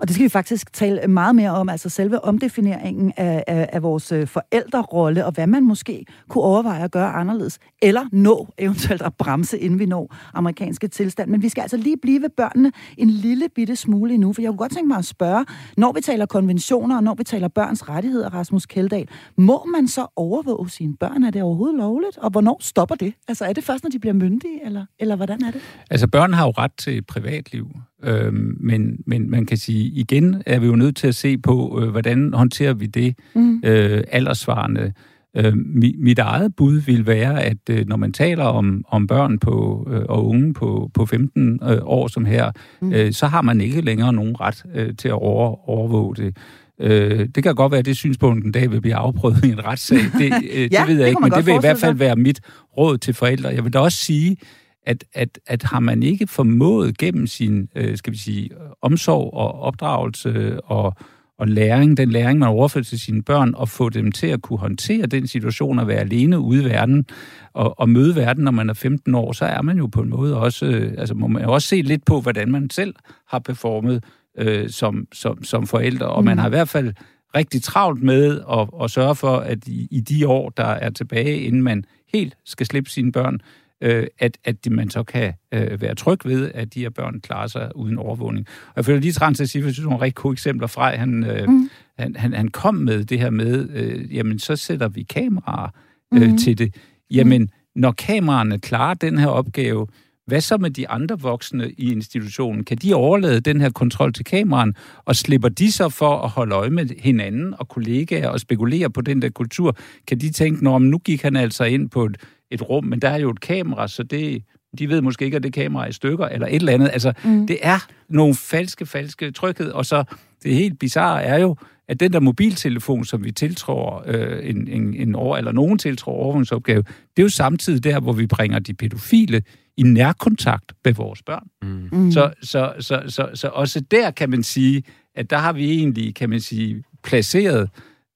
[SPEAKER 1] Og det skal vi faktisk tale meget mere om, altså selve omdefineringen af, af, af vores øh, forældrerolle, og hvad man måske kunne overveje at gøre anderledes, eller nå eventuelt at bremse, inden vi når amerikanske tilstand. Men vi skal altså lige blive ved børnene en lille bitte smule endnu, for jeg kunne godt tænke mig at spørge, når vi taler konventioner, og når vi taler børns rettigheder, Rasmus Keldahl, må man så overvåge sine børn? Er det overhovedet lovligt? Og hvornår stopper det? Altså er det først, når de bliver myndige, eller, eller hvordan er det?
[SPEAKER 2] Altså børn har jo ret til privatliv, Øh, men, men man kan sige, igen er vi jo nødt til at se på, øh, hvordan håndterer vi det mm. øh, aldersvarende. Øh, mit eget bud vil være, at øh, når man taler om, om børn på, øh, og unge på, på 15 øh, år som her, mm. øh, så har man ikke længere nogen ret øh, til at over, overvåge det. Øh, det kan godt være, at det synspunkt en dag vil blive afprøvet i en retssag. Det, øh, [laughs] ja, det ved jeg det ikke, men det vil i hvert fald være mit råd til forældre. Jeg vil da også sige, at, at, at har man ikke formået gennem sin, øh, skal vi sige, omsorg og opdragelse og, og læring, den læring, man overfører til sine børn, og få dem til at kunne håndtere den situation og være alene ude i verden og, og møde verden, når man er 15 år, så er man jo på en måde også, øh, altså må man jo også se lidt på, hvordan man selv har performet øh, som, som, som forældre, og mm. man har i hvert fald rigtig travlt med at, at sørge for, at i, i de år, der er tilbage, inden man helt skal slippe sine børn, øh, at, at man så kan øh, være tryg ved, at de her børn klarer sig uden overvågning. Og jeg føler lige trans at sige, at jeg synes, nogle rigtig gode eksempler fra, han, øh, mm. han, han, han kom med det her med, øh, jamen så sætter vi kameraer øh, mm. til det. Jamen, når kameraerne klarer den her opgave, hvad så med de andre voksne i institutionen? Kan de overlade den her kontrol til kameraen, og slipper de så for at holde øje med hinanden og kollegaer og spekulere på den der kultur? Kan de tænke, når nu gik han altså ind på et et rum, men der er jo et kamera, så det, de ved måske ikke, at det kamera er i stykker, eller et eller andet. Altså, mm. det er nogle falske, falske tryghed, og så det helt bizarre er jo, at den der mobiltelefon, som vi tiltrår øh, en, en, en år, eller nogen tiltrår overvågningsopgave, det er jo samtidig der, hvor vi bringer de pædofile i nærkontakt med vores børn. Mm. Så, så, så, så, så også der kan man sige, at der har vi egentlig, kan man sige, placeret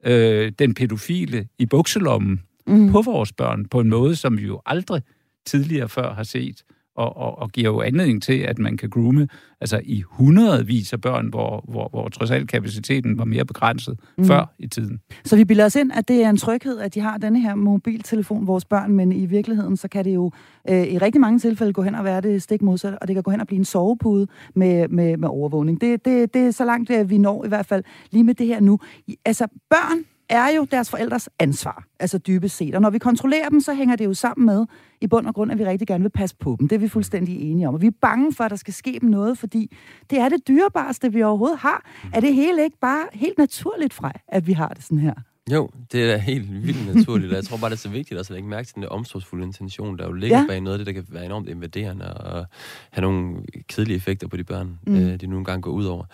[SPEAKER 2] øh, den pædofile i bukselommen, mm. på vores børn på en måde, som vi jo aldrig tidligere før har set, og, og, og giver jo anledning til, at man kan groome altså i hundredvis af børn, hvor, hvor, hvor trods alt kapaciteten var mere begrænset mm. før i tiden.
[SPEAKER 1] Så vi bilder os ind, at det er en tryghed, at de har denne her mobiltelefon, vores børn, men i virkeligheden, så kan det jo øh, i rigtig mange tilfælde gå hen og være det stik modsat, og det kan gå hen og blive en sovepude med, med, med overvågning. Det, det, det er så langt, at vi når i hvert fald lige med det her nu. Altså børn er jo deres forældres ansvar, altså dybest set. Og når vi kontrollerer dem, så hænger det jo sammen med, i bund og grund, at vi rigtig gerne vil passe på dem. Det er vi fuldstændig enige om. Og vi er bange for, at der skal ske dem noget, fordi det er det dyrebareste, vi overhovedet har. Er det hele ikke bare helt naturligt fra, at vi har det sådan her?
[SPEAKER 3] Jo, det er da helt vildt naturligt, og jeg tror bare, det er så vigtigt at lægge mærke til den der omsorgsfulde intention, der jo ligger ja. bag noget af det, der kan være enormt invaderende og have nogle kedelige effekter på de børn, mm. øh, de nogle gange går ud over.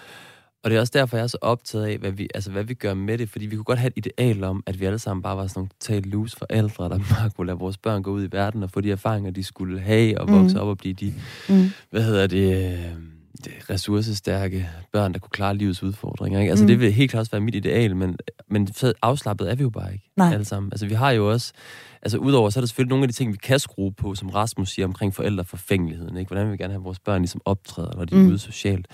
[SPEAKER 3] Og det er også derfor, jeg er så optaget af, hvad vi, altså, hvad vi gør med det. Fordi vi kunne godt have et ideal om, at vi alle sammen bare var sådan nogle totalt loose forældre, der [laughs] bare kunne lade vores børn gå ud i verden og få de erfaringer, de skulle have og vokse mm. op og blive de, mm. hvad hedder det, øh, det, ressourcestærke børn, der kunne klare livets udfordringer. Ikke? Altså, mm. det vil helt klart også være mit ideal, men, men afslappet er vi jo bare ikke Nej. alle sammen. Altså, vi har jo også... Altså, udover, så er der selvfølgelig nogle af de ting, vi kan skrue på, som Rasmus siger omkring forældreforfængeligheden. Ikke? Hvordan vil vi gerne have vores børn ligesom optræder, når de er mm. ude socialt.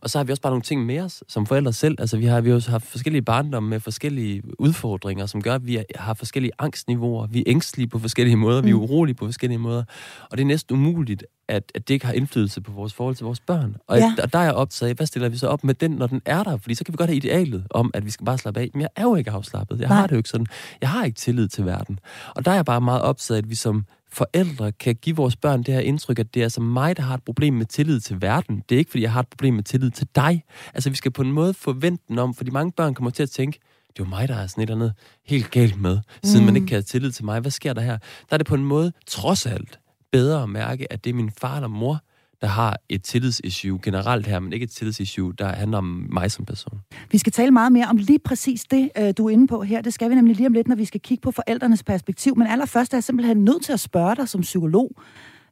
[SPEAKER 3] Og så har vi også bare nogle ting med os som forældre selv. Altså, vi har, vi har også haft forskellige barndomme med forskellige udfordringer, som gør, at vi har forskellige angstniveauer. Vi er ængstlige på forskellige måder, mm. vi er mm. urolige på forskellige måder. Og det er næsten umuligt, at, at det ikke har indflydelse på vores forhold til vores børn. Og, ja. Og der er jeg optaget af, hvad stiller vi så op med den, når den er der? Fordi så kan vi godt have idealet om, at vi skal bare slappe af. Men jeg er jo ikke afslappet. Jeg Nej. har det jo ikke sådan. Jeg har ikke tillid til verden. Og der er jeg bare meget optaget af, at vi som forældre kan give vores børn det her indtryk, at det er altså mig, der har et problem med tillid til verden. Det er ikke, fordi jeg har et problem med tillid til dig. Altså, vi skal på en måde forvente den om, fordi mange børn kommer til at tænke, det er jo mig, der er sådan et eller andet helt galt med, siden mm. man ikke kan have tillid til mig. Hvad sker der her? Der er det på en måde, trods alt, bedre at mærke, at det er min far eller mor, der har et tillidsissue generelt her, men ikke et tillidsissue, der handler om mig som person.
[SPEAKER 1] Vi skal tale meget mere om lige præcis det, øh, du er inde på her. Det skal vi nemlig lige om lidt, når vi skal kigge på forældrenes perspektiv. Men allerførst er jeg simpelthen nødt til at spørge dig som psykolog.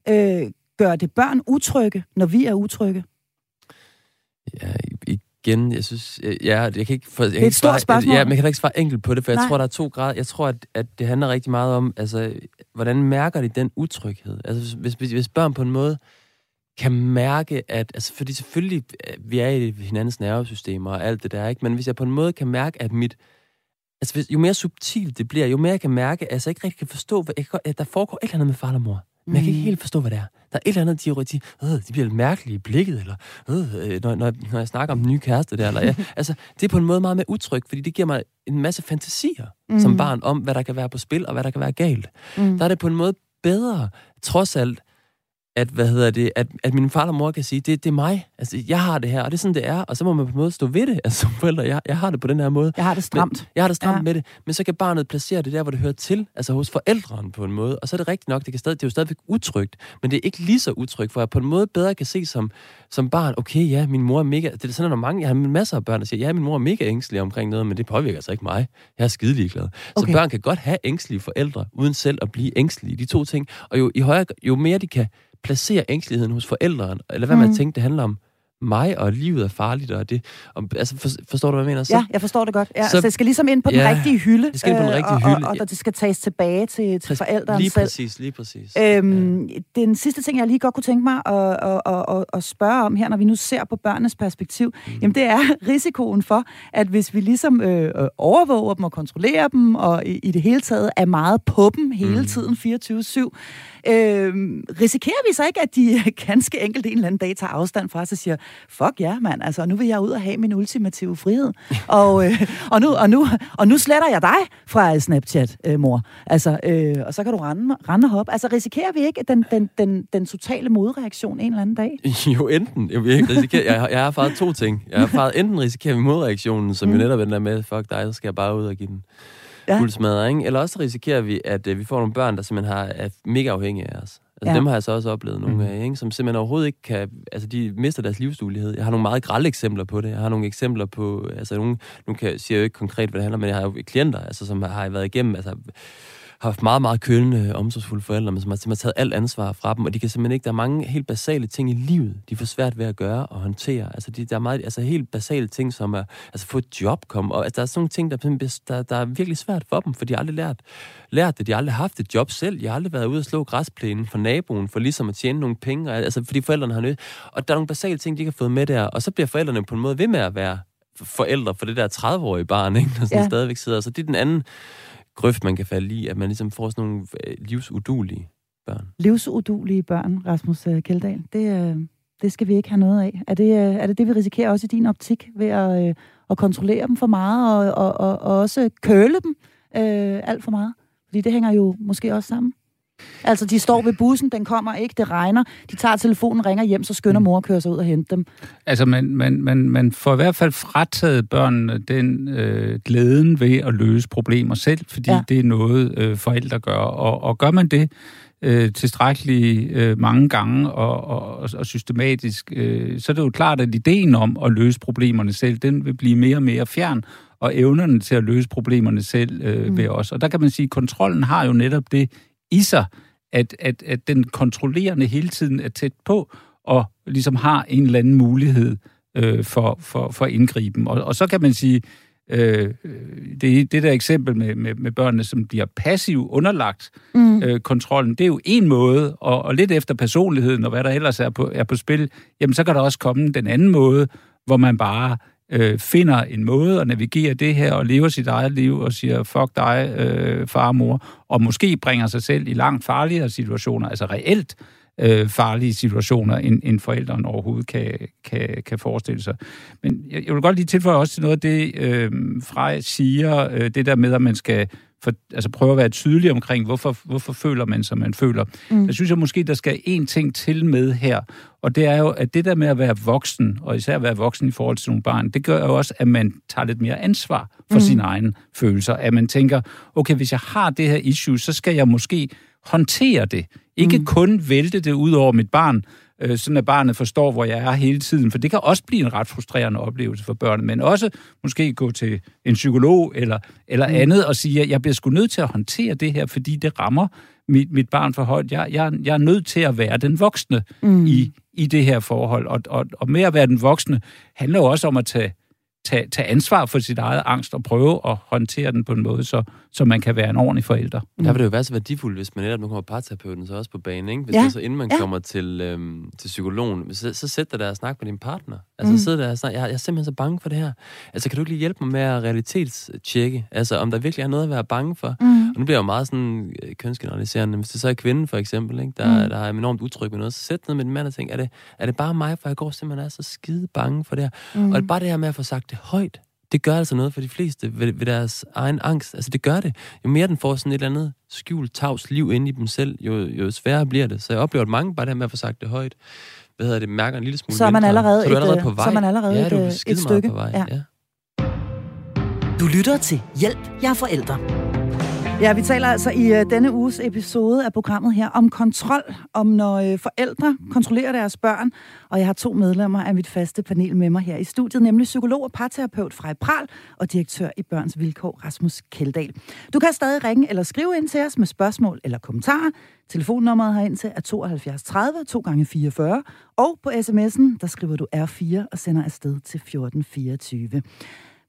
[SPEAKER 1] Øh, gør det børn utrygge, når vi er utrygge?
[SPEAKER 3] Ja, igen, jeg synes, ja, jeg kan ikke... For, jeg
[SPEAKER 1] det er et stort spørgsmål.
[SPEAKER 3] Ja, men jeg kan ikke svare enkelt på det, for Nej. jeg tror, der er to grader. Jeg tror, at, at det handler rigtig meget om, altså, hvordan mærker de den utryghed? Altså, hvis, hvis, hvis børn på en måde kan mærke, at... Altså, fordi selvfølgelig, øh, vi er i hinandens nervesystemer og alt det der, ikke? Men hvis jeg på en måde kan mærke, at mit... Altså, hvis, jo mere subtilt det bliver, jo mere jeg kan mærke, at jeg ikke rigtig kan forstå, hvad, at der foregår et eller andet med far og mor. Men jeg kan ikke mm. helt forstå, hvad det er. Der er et eller andet, de, de, øh, de bliver lidt mærkelige i blikket, eller øh, når, når, når jeg snakker om den nye kæreste der. Eller, ja, [laughs] altså, det er på en måde meget mere utryg, fordi det giver mig en masse fantasier mm. som barn om, hvad der kan være på spil, og hvad der kan være galt. Mm. Der er det på en måde bedre, trods alt, at, hvad hedder det, at, at min far og mor kan sige, det, det er mig. Altså, jeg har det her, og det er sådan, det er. Og så må man på en måde stå ved det, [laughs] altså som forældre. Jeg, jeg har det på den her måde.
[SPEAKER 1] Jeg har det stramt.
[SPEAKER 3] Men, jeg har det stramt ja. med det. Men så kan barnet placere det der, hvor det hører til, altså hos forældrene på en måde. Og så er det rigtigt nok, det, kan stadig, det er jo stadigvæk utrygt, men det er ikke lige så utrygt, for jeg på en måde bedre kan se som, som barn, okay, ja, min mor er mega... Det er sådan, at der mange, jeg har masser af børn, der siger, ja, min mor er mega ængstelig omkring noget, men det påvirker altså ikke mig. Jeg er skide ligeglad. Okay. Så børn kan godt have ængstlige forældre, uden selv at blive ængstelige. De to ting. Og jo, i højere, jo mere de kan placere ængsteligheden hos forældrene, eller hvad mm. man tænker, det handler om, mig, og livet er farligt, og det... Og, altså, for, forstår du, hvad jeg mener?
[SPEAKER 1] Så, ja, jeg forstår det godt. Ja, så, så det skal ligesom ind på ja, den rigtige hylde.
[SPEAKER 3] Det skal ind på den rigtige øh, hylde.
[SPEAKER 1] Og, og, og, det skal tages tilbage til, til forældrene
[SPEAKER 3] lige
[SPEAKER 1] selv.
[SPEAKER 3] præcis, lige præcis.
[SPEAKER 1] Øhm, ja. Den sidste ting, jeg lige godt kunne tænke mig at, at, at, at, at spørge om her, når vi nu ser på børnenes perspektiv, mm. jamen det er [laughs] risikoen for, at hvis vi ligesom øh, overvåger dem og kontrollerer dem, og i, i det hele taget er meget på dem hele mm. tiden, 24-7, Øh, risikerer vi så ikke, at de [laughs] ganske enkelt en eller anden dag tager afstand fra os og siger, fuck ja, mand, altså nu vil jeg ud og have min ultimative frihed. [laughs] og, øh, og, nu, og, nu, og nu sletter jeg dig fra Snapchat, øh, mor. Altså, øh, og så kan du rende, rende og hoppe. Altså risikerer vi ikke den, den, den, den totale modreaktion en eller anden dag? [laughs]
[SPEAKER 3] Jo, enten. Jeg, vil ikke risikere, jeg, jeg har faret to ting. Jeg har faret, enten risikerer vi modreaktionen, som mm. jo netop den der med, fuck dig, så skal jeg bare ud og give den ja. guldsmadret, ikke? Eller også risikerer vi, at øh, vi får nogle børn, der simpelthen har, er mega afhængige af os. Altså, ja. dem har jeg så også oplevet nogle mm. af, ikke? som simpelthen overhovedet ikke kan... Altså, de mister deres livsduelighed. Jeg har nogle meget grælde eksempler på det. Jeg har nogle eksempler på... Altså, nogle, nu kan, siger jeg jo ikke konkret, hvad det handler om, men jeg har jo klienter, altså, som har været igennem... Altså, har haft meget, meget kølende, omsorgsfulde forældre, men som har simpelthen taget alt ansvar fra dem, og de kan simpelthen ikke, der er mange helt basale ting i livet, de får svært ved at gøre og håndtere. Altså, de, der er meget, altså helt basale ting, som er, altså få et job, kom, og altså, der er sådan nogle ting, der, der, der er virkelig svært for dem, for de har aldrig lært, lært det, de har aldrig haft et job selv, de har aldrig været ude og slå græsplænen for naboen, for ligesom at tjene nogle penge, altså fordi forældrene har nødt. Og der er nogle basale ting, de ikke har fået med der, og så bliver forældrene på en måde ved med at være forældre for det der 30-årige barn, ikke? der ja. stadigvæk sidder. Så det er den anden grøft, man kan falde i, at man ligesom får sådan nogle øh, livsudulige børn.
[SPEAKER 1] Livsudulige børn, Rasmus øh, Kjeldahl, det, øh, det skal vi ikke have noget af. Er det, er det det, vi risikerer også i din optik, ved at, at kontrollere dem for meget, og, og, og, og også køle dem øh, alt for meget? Fordi det hænger jo måske også sammen. Altså, de står ved bussen, den kommer ikke, det regner. De tager telefonen, ringer hjem, så skynder mm. mor at køre sig ud og hente dem.
[SPEAKER 2] Altså, man, man, man, man får i hvert fald frataget børnene den øh, glæden ved at løse problemer selv, fordi ja. det er noget, øh, forældre gør. Og, og gør man det øh, tilstrækkeligt øh, mange gange og, og, og systematisk, øh, så er det jo klart, at ideen om at løse problemerne selv, den vil blive mere og mere fjern, og evnerne til at løse problemerne selv øh, mm. ved os. Og der kan man sige, at kontrollen har jo netop det i sig, at, at, at den kontrollerende hele tiden er tæt på, og ligesom har en eller anden mulighed øh, for, for, for indgriben. Og, og så kan man sige, øh, det, det der eksempel med, med, med børnene, som bliver passivt underlagt mm. øh, kontrollen, det er jo en måde, og, og lidt efter personligheden og hvad der ellers er på, er på spil, jamen så kan der også komme den anden måde, hvor man bare øh, finder en måde at navigere det her og lever sit eget liv og siger, fuck dig, øh, far og mor, og måske bringer sig selv i langt farligere situationer, altså reelt øh, farlige situationer, end, end forældrene overhovedet kan, kan, kan forestille sig. Men jeg, jeg vil godt lige tilføje også til noget af det, øh, Frej siger, øh, det der med, at man skal for, altså prøve at være tydelig omkring, hvorfor, hvorfor føler man, som man føler. Mm. Jeg synes jeg måske, der skal en ting til med her, og det er jo, at det der med at være voksen, og især at være voksen i forhold til nogle barn, det gør jo også, at man tager lidt mere ansvar for mm. sine egne følelser. At man tænker, okay, hvis jeg har det her issue, så skal jeg måske håndtere det. Ikke mm. kun vælte det ud over mit barn, øh, sådan at barnet forstår, hvor jeg er hele tiden. For det kan også blive en ret frustrerende oplevelse for børnene, men også måske gå til en psykolog eller, eller mm. andet og sige, at jeg bliver sgu nødt til at håndtere det her, fordi det rammer mit, mit barn for højt. Jeg, jeg, jeg er nødt til at være den voksne mm. i, i det her forhold. Og, og, og med at være den voksne handler jo også om at tage tage, tage ansvar for sit eget angst og prøve at håndtere den på en måde, så, så man kan være en ordentlig forælder.
[SPEAKER 3] Mm. Der vil det jo være så værdifuldt, hvis man netop nu kommer parterapeuten så også på banen, ikke? Hvis ja. det så inden man ja. kommer til, øhm, til psykologen, så, så sæt dig der og snak med din partner. Altså mm. sidder der og snak, jeg, jeg er simpelthen så bange for det her. Altså kan du ikke lige hjælpe mig med at realitetstjekke? Altså om der virkelig er noget at være bange for? Mm. Og nu bliver jeg jo meget sådan øh, kønsgeneraliserende. Hvis det så er kvinden for eksempel, ikke? Der, mm. der er enormt utryg med noget, så sæt ned med din mand og tænk, er det, er det bare mig, for jeg går simpelthen er så skide bange for det her? Mm. Og det bare det her med at få sagt det højt. Det gør altså noget for de fleste ved, ved deres egen angst. Altså det gør det. Jo mere den får sådan et eller andet skjult, tavs liv inde i dem selv, jo, jo sværere bliver det. Så jeg oplever, at mange bare det med at få sagt det højt, hvad hedder det, mærker en lille smule
[SPEAKER 1] Så er man allerede,
[SPEAKER 3] så er du allerede
[SPEAKER 1] et,
[SPEAKER 3] på vej.
[SPEAKER 1] Så er man allerede
[SPEAKER 3] ja, du er
[SPEAKER 1] et,
[SPEAKER 3] skide
[SPEAKER 1] et
[SPEAKER 3] meget
[SPEAKER 1] stykke.
[SPEAKER 3] På vej.
[SPEAKER 1] Ja.
[SPEAKER 3] Ja.
[SPEAKER 1] Du lytter til Hjælp, jeg er forældre. Ja, vi taler altså i øh, denne uges episode af programmet her om kontrol, om når øh, forældre kontrollerer deres børn. Og jeg har to medlemmer af mit faste panel med mig her i studiet, nemlig psykolog og parterapeut Frej Pral og direktør i Børns Vilkår Rasmus Keldal. Du kan stadig ringe eller skrive ind til os med spørgsmål eller kommentarer. Telefonnummeret herind til er 72 30 2 gange 44 og på sms'en, der skriver du R4 og sender afsted til 1424.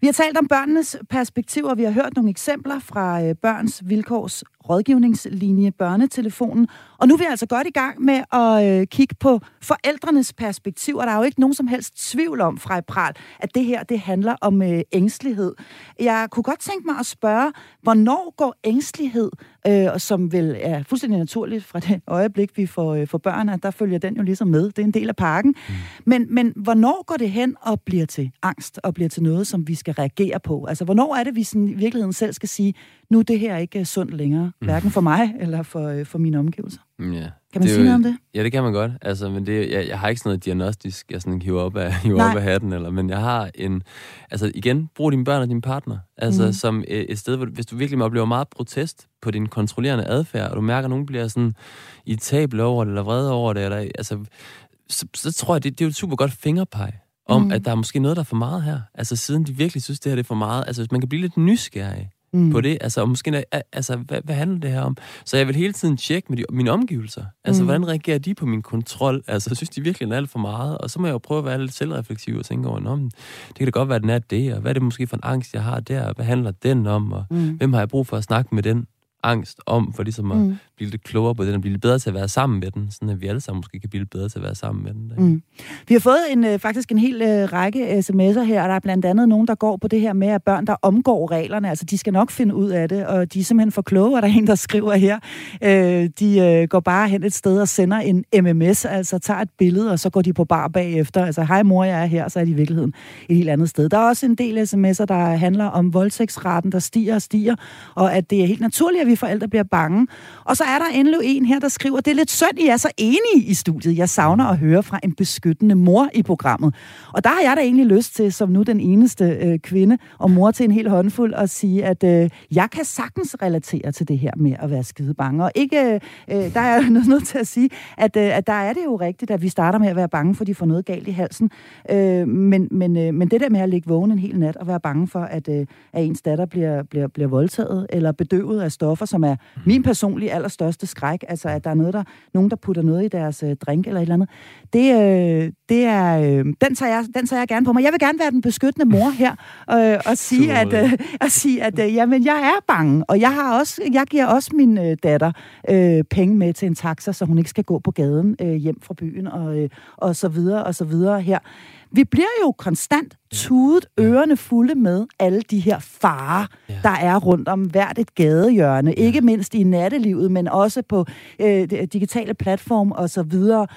[SPEAKER 1] Vi har talt om børnenes perspektiver. Vi har hørt nogle eksempler fra øh, Børns Vilkårs rådgivningslinje, børnetelefonen. Og nu er vi altså godt i gang med at øh, kigge på forældrenes perspektiv. Og der er jo ikke nogen som helst tvivl om, fra Pral, at det her det handler om øh, ængstelighed. Jeg kunne godt tænke mig at spørge, hvornår går ængstelighed, øh, som vel er fuldstændig naturligt fra det øjeblik, vi får, øh, får børn, at der følger den jo ligesom med. Det er en del af pakken. Mm. Men, men hvornår går det hen og bliver til angst, og bliver til noget, som vi skal reagere på? Altså, hvornår er det, vi sådan, i virkeligheden selv skal sige, nu er det her ikke sundt længere, mm. hverken for mig eller for, øh, for mine omgivelser?
[SPEAKER 3] Ja.
[SPEAKER 1] Kan man
[SPEAKER 3] det
[SPEAKER 1] sige noget om det?
[SPEAKER 3] Ja, det kan man godt. Altså, men det, jeg, jeg har ikke sådan noget diagnostisk, jeg sådan hiver op af, [laughs] hiver
[SPEAKER 1] Nej.
[SPEAKER 3] op af hatten, eller, men jeg har en... Altså igen, brug dine børn og din partner. Altså
[SPEAKER 1] Mhm.
[SPEAKER 3] som et, et sted, hvor hvis du virkelig oplever meget protest på din kontrollerende adfærd, og du mærker, at nogen bliver sådan irritabel over det, eller vrede over det, eller, altså, så, så tror jeg, det, det er jo et super godt fingerpeg om, mm. at der er måske noget, der er for meget her. Altså siden de virkelig synes, det her det er for meget. Altså hvis man kan blive lidt nysgerrig
[SPEAKER 1] Mm.
[SPEAKER 3] på det. Altså, og måske, altså, hvad, hvad handler det her om? Så jeg vil hele tiden tjekke med de, mine omgivelser. Altså,
[SPEAKER 1] Mm.
[SPEAKER 3] hvordan reagerer de på min kontrol? Altså, synes de virkelig, den er alt for meget? Og så må jeg jo prøve at være lidt selvrefleksiv og tænke over, Nå, men det kan da godt være, den er det, og hvad er det måske for en angst, jeg har der, hvad handler den om, og
[SPEAKER 1] Mm.
[SPEAKER 3] hvem har jeg brug for at snakke med den angst om, for ligesom at
[SPEAKER 1] Mm
[SPEAKER 3] blive lidt klogere på den, og blive lidt bedre til at være sammen med den, sådan at vi alle sammen måske kan blive lidt bedre til at være sammen med den. ikke?
[SPEAKER 1] Mm. Vi har fået en, øh, faktisk en hel øh, række sms'er her, og der er blandt andet nogen, der går på det her med, at børn, der omgår reglerne, altså de skal nok finde ud af det, og de er simpelthen for kloge, og der er [laughs] en, der skriver her, øh, de øh, går bare hen et sted og sender en MMS, altså tager et billede, og så går de på bar bagefter, altså hej mor, jeg er her, så er de i virkeligheden et helt andet sted. Der er også en del sms'er, der handler om voldtægtsraten, der stiger og stiger, og at det er helt naturligt, at vi forældre bliver bange. Og så er der endelig en her, der skriver, det er lidt synd, I er så enige i studiet. Jeg savner at høre fra en beskyttende mor i programmet. Og der har jeg da egentlig lyst til, som nu den eneste øh, kvinde og mor til en hel håndfuld, at sige, at øh, jeg kan sagtens relatere til det her med at være skide bange. Og ikke, øh, øh, der er jeg [laughs] nødt nødt til at sige, at, øh, at der er det jo rigtigt, at vi starter med at være bange, for de får noget galt i halsen. Øh, men, men, øh, men det der med at ligge vågen en hel nat og være bange for, at, øh, at ens datter bliver, bliver, bliver voldtaget eller bedøvet af stoffer, som er min personlige allerstørste skræk, altså at der er noget, der, nogen, der putter noget i deres øh, drink eller et eller andet, det, øh, det er, øh, den, tager jeg, den tager jeg gerne på mig. Jeg vil gerne være den beskyttende mor her, øh, og sige,
[SPEAKER 3] Super
[SPEAKER 1] at, øh, at, sige, at øh, jamen, jeg er bange, og jeg, har også, jeg giver også min øh, datter øh, penge med til en taxa, så hun ikke skal gå på gaden øh, hjem fra byen, og, øh, og så videre, og så videre her. Vi bliver jo konstant tudet ørerne fulde med alle de her farer,
[SPEAKER 3] Ja.
[SPEAKER 1] der er rundt om hvert et gadehjørne. Ikke mindst i nattelivet, men også på øh, digitale platforme og så videre.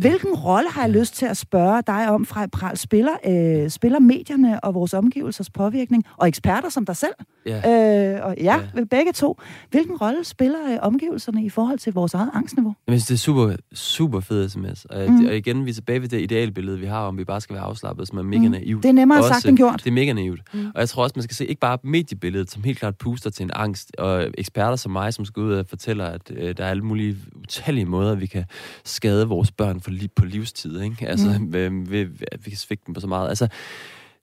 [SPEAKER 1] Hvilken rolle har jeg lyst til at spørge dig om, Frej Pral? Spiller, øh, spiller medierne og vores omgivelsers påvirkning, og eksperter som dig selv,
[SPEAKER 3] Ja.
[SPEAKER 1] øh, og ja, ja, begge to, hvilken rolle spiller øh, omgivelserne i forhold til vores eget angstniveau?
[SPEAKER 3] Jeg synes, det er super, super fed sms. Og,
[SPEAKER 1] Mm.
[SPEAKER 3] og igen, vi er tilbage ved det idealbillede, vi har, om vi bare skal være afslappet, som er mega
[SPEAKER 1] Mm.
[SPEAKER 3] naivt.
[SPEAKER 1] Det er nemmere
[SPEAKER 3] Også-
[SPEAKER 1] sagt end gjort.
[SPEAKER 3] Det er mega naivt.
[SPEAKER 1] Mm.
[SPEAKER 3] Og jeg tror også, man skal se ikke bare mediebilledet, som helt klart puster til en angst, og eksperter som mig, som skal ud og fortæller, at øh, der er alle mulige utallige måder, vi kan skade vores børn for li- på livstid. Ikke? Altså,
[SPEAKER 1] Mm.
[SPEAKER 3] mm. ved, at vi kan svigte dem på så meget. Altså,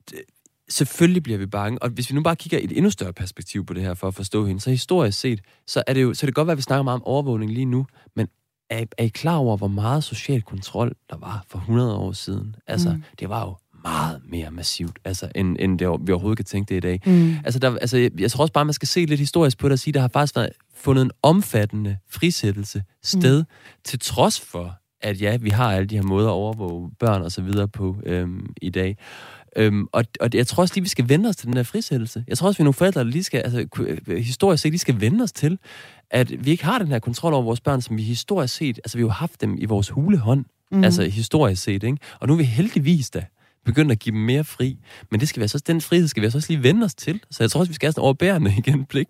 [SPEAKER 3] det- selvfølgelig bliver vi bange, og hvis vi nu bare kigger i et endnu større perspektiv på det her, for at forstå hende, så historisk set, så er det jo, så det godt være, at vi snakker meget om overvågning lige nu, men er, er I klar over, hvor meget social kontrol der var for 100 år siden? Altså,
[SPEAKER 1] Mm.
[SPEAKER 3] mm. det var jo meget mere massivt, altså, end, end det, vi overhovedet kan tænke det i dag.
[SPEAKER 1] Mm.
[SPEAKER 3] Altså, der, altså jeg, jeg tror også bare, man skal se lidt historisk på det og sige, der har faktisk været fundet en omfattende frisættelse sted, mm. til trods for, at ja, vi har alle de her måder at overvåge børn og så videre på øhm, i dag. Øhm, og, og jeg tror også lige, vi skal vende os til den her frisættelse. Jeg tror også, vi er nogle forældre, der lige skal, altså øh, historisk set, lige skal vende os til, at vi ikke har den her kontrol over vores børn, som vi historisk set, altså vi har jo haft dem i vores hulehånd,
[SPEAKER 1] Mm.
[SPEAKER 3] altså historisk set, ikke? Og nu er vi heldigvis da begynde at give dem mere fri. Men det skal vi så, den frihed skal vi også lige vende os til. Så jeg tror også, vi skal have sådan overbærende igen blik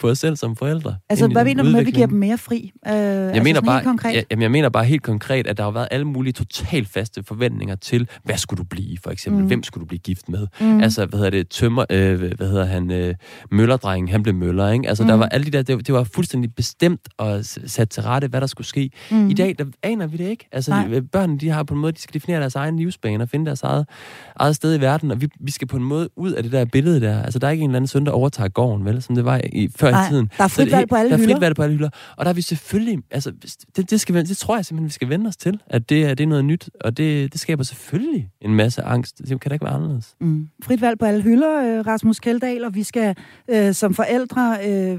[SPEAKER 3] på os selv som forældre.
[SPEAKER 1] Altså, hvad mener du med, at vi giver dem mere fri? Øh,
[SPEAKER 3] jeg,
[SPEAKER 1] altså
[SPEAKER 3] mener bare,
[SPEAKER 1] helt konkret?
[SPEAKER 3] jeg, jamen, jeg mener bare helt konkret, at der har været alle mulige totalt faste forventninger til, hvad skulle du blive, for eksempel? Mm. Hvem skulle du blive gift med? Mm. Altså, hvad hedder det, tømmer, øh, hvad hedder han, øh, møllerdrengen, han blev møller, ikke? Altså, mm. der var alle de der, det, det var fuldstændig bestemt og sat til rette, hvad der skulle ske. Mm. I dag, der aner vi det ikke. Altså, Nej. børnene, de har på en måde, de skal definere deres egen livsbane og finde deres eget, eget sted i verden, og vi, vi skal på en måde ud af det der billede der. Altså, der er ikke en eller anden søn, der overtager gården, vel? Som det var i, før Nej, i tiden.
[SPEAKER 1] der er frit valg på alle
[SPEAKER 3] hylder.
[SPEAKER 1] Der
[SPEAKER 3] er frit valg på alle hylder. Og der er vi selvfølgelig, altså, det, det, skal, det tror jeg simpelthen, vi skal vende os til, at det, er, det er noget nyt, og det, det skaber selvfølgelig en masse angst. Det kan da ikke være anderledes.
[SPEAKER 1] Mm. Frit valg på alle hylder, øh, Rasmus Keldahl, og vi skal øh, som forældre øh,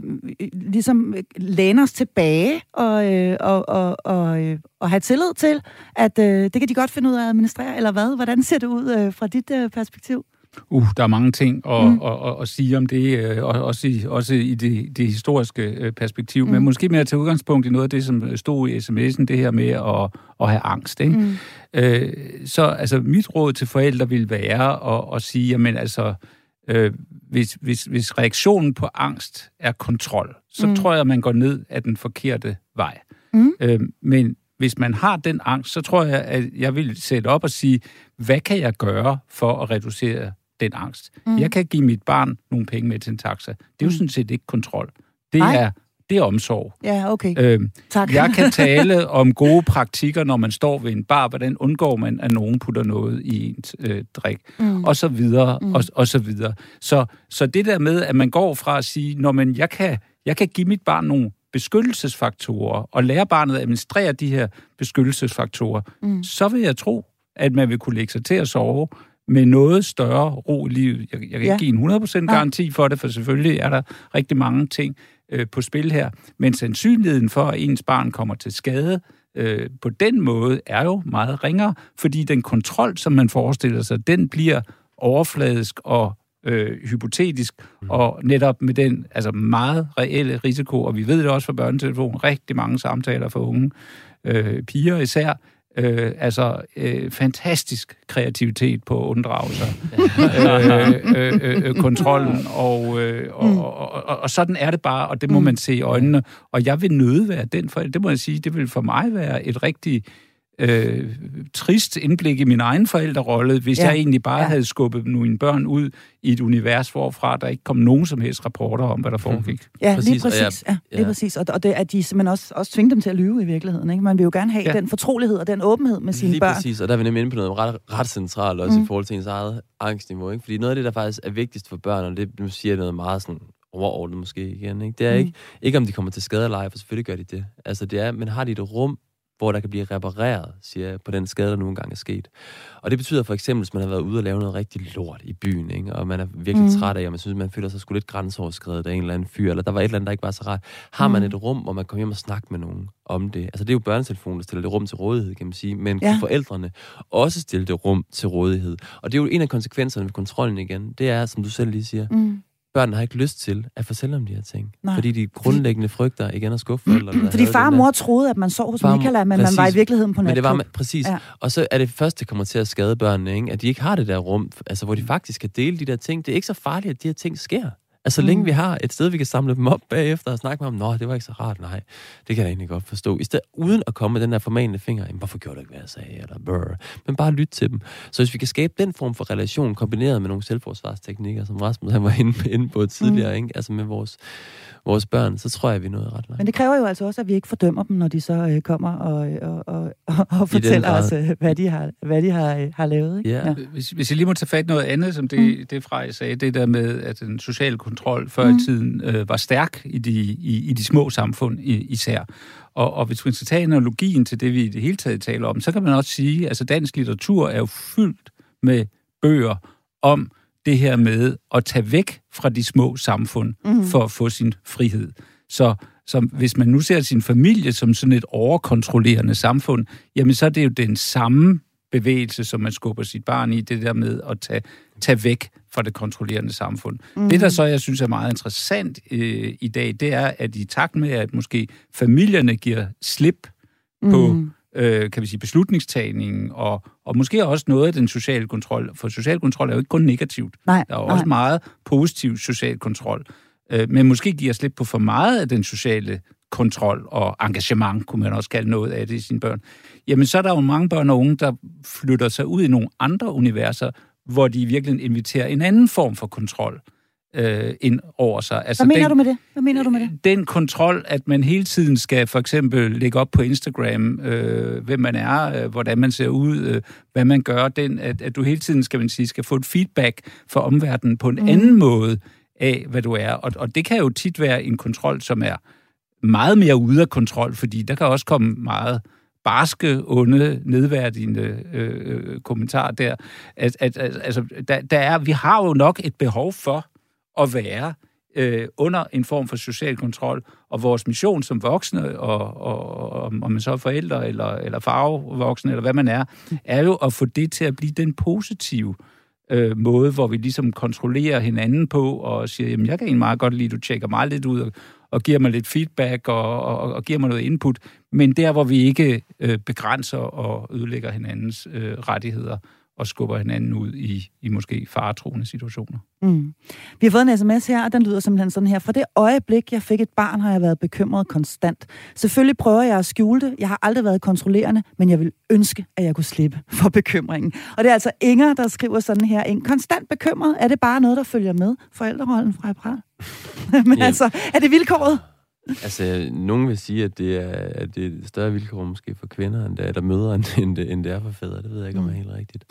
[SPEAKER 1] ligesom læne os tilbage og, øh, og, og, og, øh, og have tillid til, at øh, det kan de godt finde ud af at administrere, eller hvad? Hvordan ser det ud øh, fra dit øh, perspektiv?
[SPEAKER 2] Uh, der er mange ting at, mm. at, at, at sige om det, øh, og også i, også i det, det historiske øh, perspektiv. Mm. Men måske mere at tage udgangspunkt i noget af det, som stod i sms'en, det her med at, at have angst. Ikke? Mm. Øh, så altså, mit råd til forældre vil være at, at sige, jamen altså, øh, hvis, hvis, hvis reaktionen på angst er kontrol, så mm. tror jeg, at man går ned af den forkerte vej. Mm. Øh, men hvis man har den angst, så tror jeg, at jeg vil sætte op og sige, hvad kan jeg gøre for at reducere den angst. Mm. Jeg kan give mit barn nogle penge med til en taxa. Det er jo mm. sådan set ikke kontrol. Det Ej. er det er omsorg.
[SPEAKER 1] Ja, okay. Øhm, tak.
[SPEAKER 2] jeg kan [laughs] tale om gode praktikker, når man står ved en bar. Hvordan undgår man, at nogen putter noget i ens øh, drik? Mm. Og så videre, mm. og, og så videre. Så, så det der med, at man går fra at sige, når man, jeg, kan, jeg kan give mit barn nogle beskyttelsesfaktorer, og lære barnet at administrere de her beskyttelsesfaktorer, mm. så vil jeg tro, at man vil kunne lægge sig til at sove med noget større ro i livet. Jeg, jeg kan ja. ikke give en 100% garanti for det, for selvfølgelig er der rigtig mange ting øh, på spil her. Men sandsynligheden for, at ens barn kommer til skade øh, på den måde, er jo meget ringere, fordi den kontrol, som man forestiller sig, den bliver overfladisk og øh, hypotetisk, mm. og netop med den altså meget reelle risiko, og vi ved det også fra børnetelefonen, rigtig mange samtaler for unge øh, piger især, Øh, altså øh, fantastisk kreativitet på at unddrage sig øh, øh, øh, øh, kontrollen, og, øh, og, mm. og, og, og sådan er det bare, og det må mm. man se i øjnene. Og jeg vil nøde være den for, det må jeg sige, det vil for mig være et rigtig øh, trist indblik i min egen forældrerolle, hvis ja. jeg egentlig bare ja. havde skubbet mine børn ud i et univers, hvorfra der ikke kom nogen som helst rapporter om, hvad der foregik.
[SPEAKER 1] Ja, præcis. lige præcis. Ja, ja. Lige præcis. Og, og det, at de simpelthen også, også tvinge dem til at lyve i virkeligheden. Ikke? Man vil jo gerne have ja. den fortrolighed og den åbenhed med sine
[SPEAKER 3] lige
[SPEAKER 1] børn.
[SPEAKER 3] Lige præcis, og der er vi nemlig inde på noget ret, ret centralt også mm. i forhold til ens eget angstniveau. Ikke? Fordi noget af det, der faktisk er vigtigst for børn, og det nu siger jeg noget meget sådan overordnet måske igen, ikke? det er mm. ikke, ikke om de kommer til skade eller ej, for selvfølgelig gør de det. Altså det er, men har de et rum, hvor der kan blive repareret, siger jeg, på den skade, der nu engang er sket. Og det betyder for eksempel, hvis man har været ude og lave noget rigtig lort i byen, ikke? og man er virkelig mm. træt af, og man synes, man føler sig sgu lidt grænseoverskredet af en eller anden fyr, eller der var et eller andet, der ikke var så rart. Har man mm. et rum, hvor man kommer hjem og snakker med nogen om det? Altså det er jo børnetelefonen, der stiller det rum til rådighed, kan man sige, men ja. forældrene også stille det rum til rådighed. Og det er jo en af konsekvenserne ved kontrollen igen, det er, som du selv lige siger, mm børn har ikke lyst til at fortælle om de her ting. Nej. Fordi de grundlæggende frygter igen at skuffe forældrene.
[SPEAKER 1] Fordi far og mor troede, at man sov hos far, Michael, men præcis, man var i virkeligheden på
[SPEAKER 3] natklub. Men det var præcis. Ja. Og så er det først, det kommer til at skade børnene, ikke? at de ikke har det der rum, altså, hvor de faktisk kan dele de der ting. Det er ikke så farligt, at de her ting sker. Altså, så længe mm. vi har et sted, vi kan samle dem op bagefter og snakke med dem, nå, det var ikke så rart, nej, det kan jeg egentlig godt forstå. I stedet, uden at komme med den der formanende finger, jamen, hvorfor gjorde du ikke, hvad jeg sagde, eller brr, men bare lytte til dem. Så hvis vi kan skabe den form for relation, kombineret med nogle selvforsvarsteknikker, som Rasmus han var inde, inde på tidligere, mm. ikke? altså med vores, vores børn, så tror jeg, vi er nået ret langt.
[SPEAKER 1] Men det kræver jo altså også, at vi ikke fordømmer dem, når de så øh, kommer og, og, og, og, og fortæller os, øh, hvad de har, hvad de har, øh, har lavet. Ikke?
[SPEAKER 2] Ja. Ja. Hvis, hvis jeg lige må tage fat noget andet, som det, mm. det fra jeg sagde, det der med, at den sociale kontrol før mm. i tiden øh, var stærk i de, i, i de små samfund i, især. Og, og hvis man skal tage analogien til det, vi i det hele taget taler om, så kan man også sige, at altså, dansk litteratur er jo fyldt med bøger om det her med at tage væk fra de små samfund mm. for at få sin frihed. Så, så hvis man nu ser sin familie som sådan et overkontrollerende samfund, jamen så er det jo den samme bevægelse, som man skubber sit barn i, det der med at tage, tage væk fra det kontrollerende samfund. Mm. Det, der så jeg synes er meget interessant øh, i dag, det er, at i takt med, at måske familierne giver slip mm. på øh, kan vi sige, beslutningstagningen, og, og måske også noget af den sociale kontrol. For social kontrol er jo ikke kun negativt.
[SPEAKER 1] Nej,
[SPEAKER 2] der er
[SPEAKER 1] nej.
[SPEAKER 2] også meget positiv social kontrol. Øh, men måske giver slip på for meget af den sociale kontrol og engagement, kunne man også kalde noget af det i sine børn. Jamen, så er der jo mange børn og unge, der flytter sig ud i nogle andre universer, hvor de virkelig inviterer en anden form for kontrol øh, ind over sig.
[SPEAKER 1] Altså, Hvad mener
[SPEAKER 2] den,
[SPEAKER 1] du med det? Hvad mener du med det?
[SPEAKER 2] Den kontrol, at man hele tiden skal for eksempel lægge op på Instagram, øh, hvem man er, øh, hvordan man ser ud, øh, hvad man gør, den, at, at du hele tiden skal man sige, skal få et feedback fra omverdenen på en mm. anden måde af, hvad du er. Og, og det kan jo tit være en kontrol, som er meget mere ude af kontrol, fordi der kan også komme meget barske, onde, nedværdigende øh, øh, kommentar der. At, at, at, altså, der, der er, vi har jo nok et behov for at være øh, under en form for social kontrol, og vores mission som voksne, og, og, og om man så er forældre, eller, eller farvevoksne, eller hvad man er, er jo at få det til at blive den positive øh, Øh, måde, hvor vi ligesom kontrollerer hinanden på, og siger, jamen jeg kan egentlig meget godt lide, du tjekker mig lidt ud, og, og giver mig lidt feedback, og, og, og giver mig noget input, men der, hvor vi ikke øh, begrænser og ødelægger hinandens øh, rettigheder, og skubber hinanden ud i, i måske faretroende situationer.
[SPEAKER 1] Mm. Vi har fået en sms her, og den lyder simpelthen sådan her. For det øjeblik, jeg fik et barn, har jeg været bekymret konstant. Selvfølgelig prøver jeg at skjule det. Jeg har aldrig været kontrollerende, men jeg vil ønske, at jeg kunne slippe for bekymringen. Og det er altså Inger, der skriver sådan her. En konstant bekymret, er det bare noget, der følger med forældrerollen fra April? [laughs] men ja. altså, er det vilkåret?
[SPEAKER 3] Altså, nogen vil sige, at det er, at det er større vilkår måske for kvinder, end det er, der møder, end det, end det er for fædre. Det ved jeg ikke, om er helt rigtigt.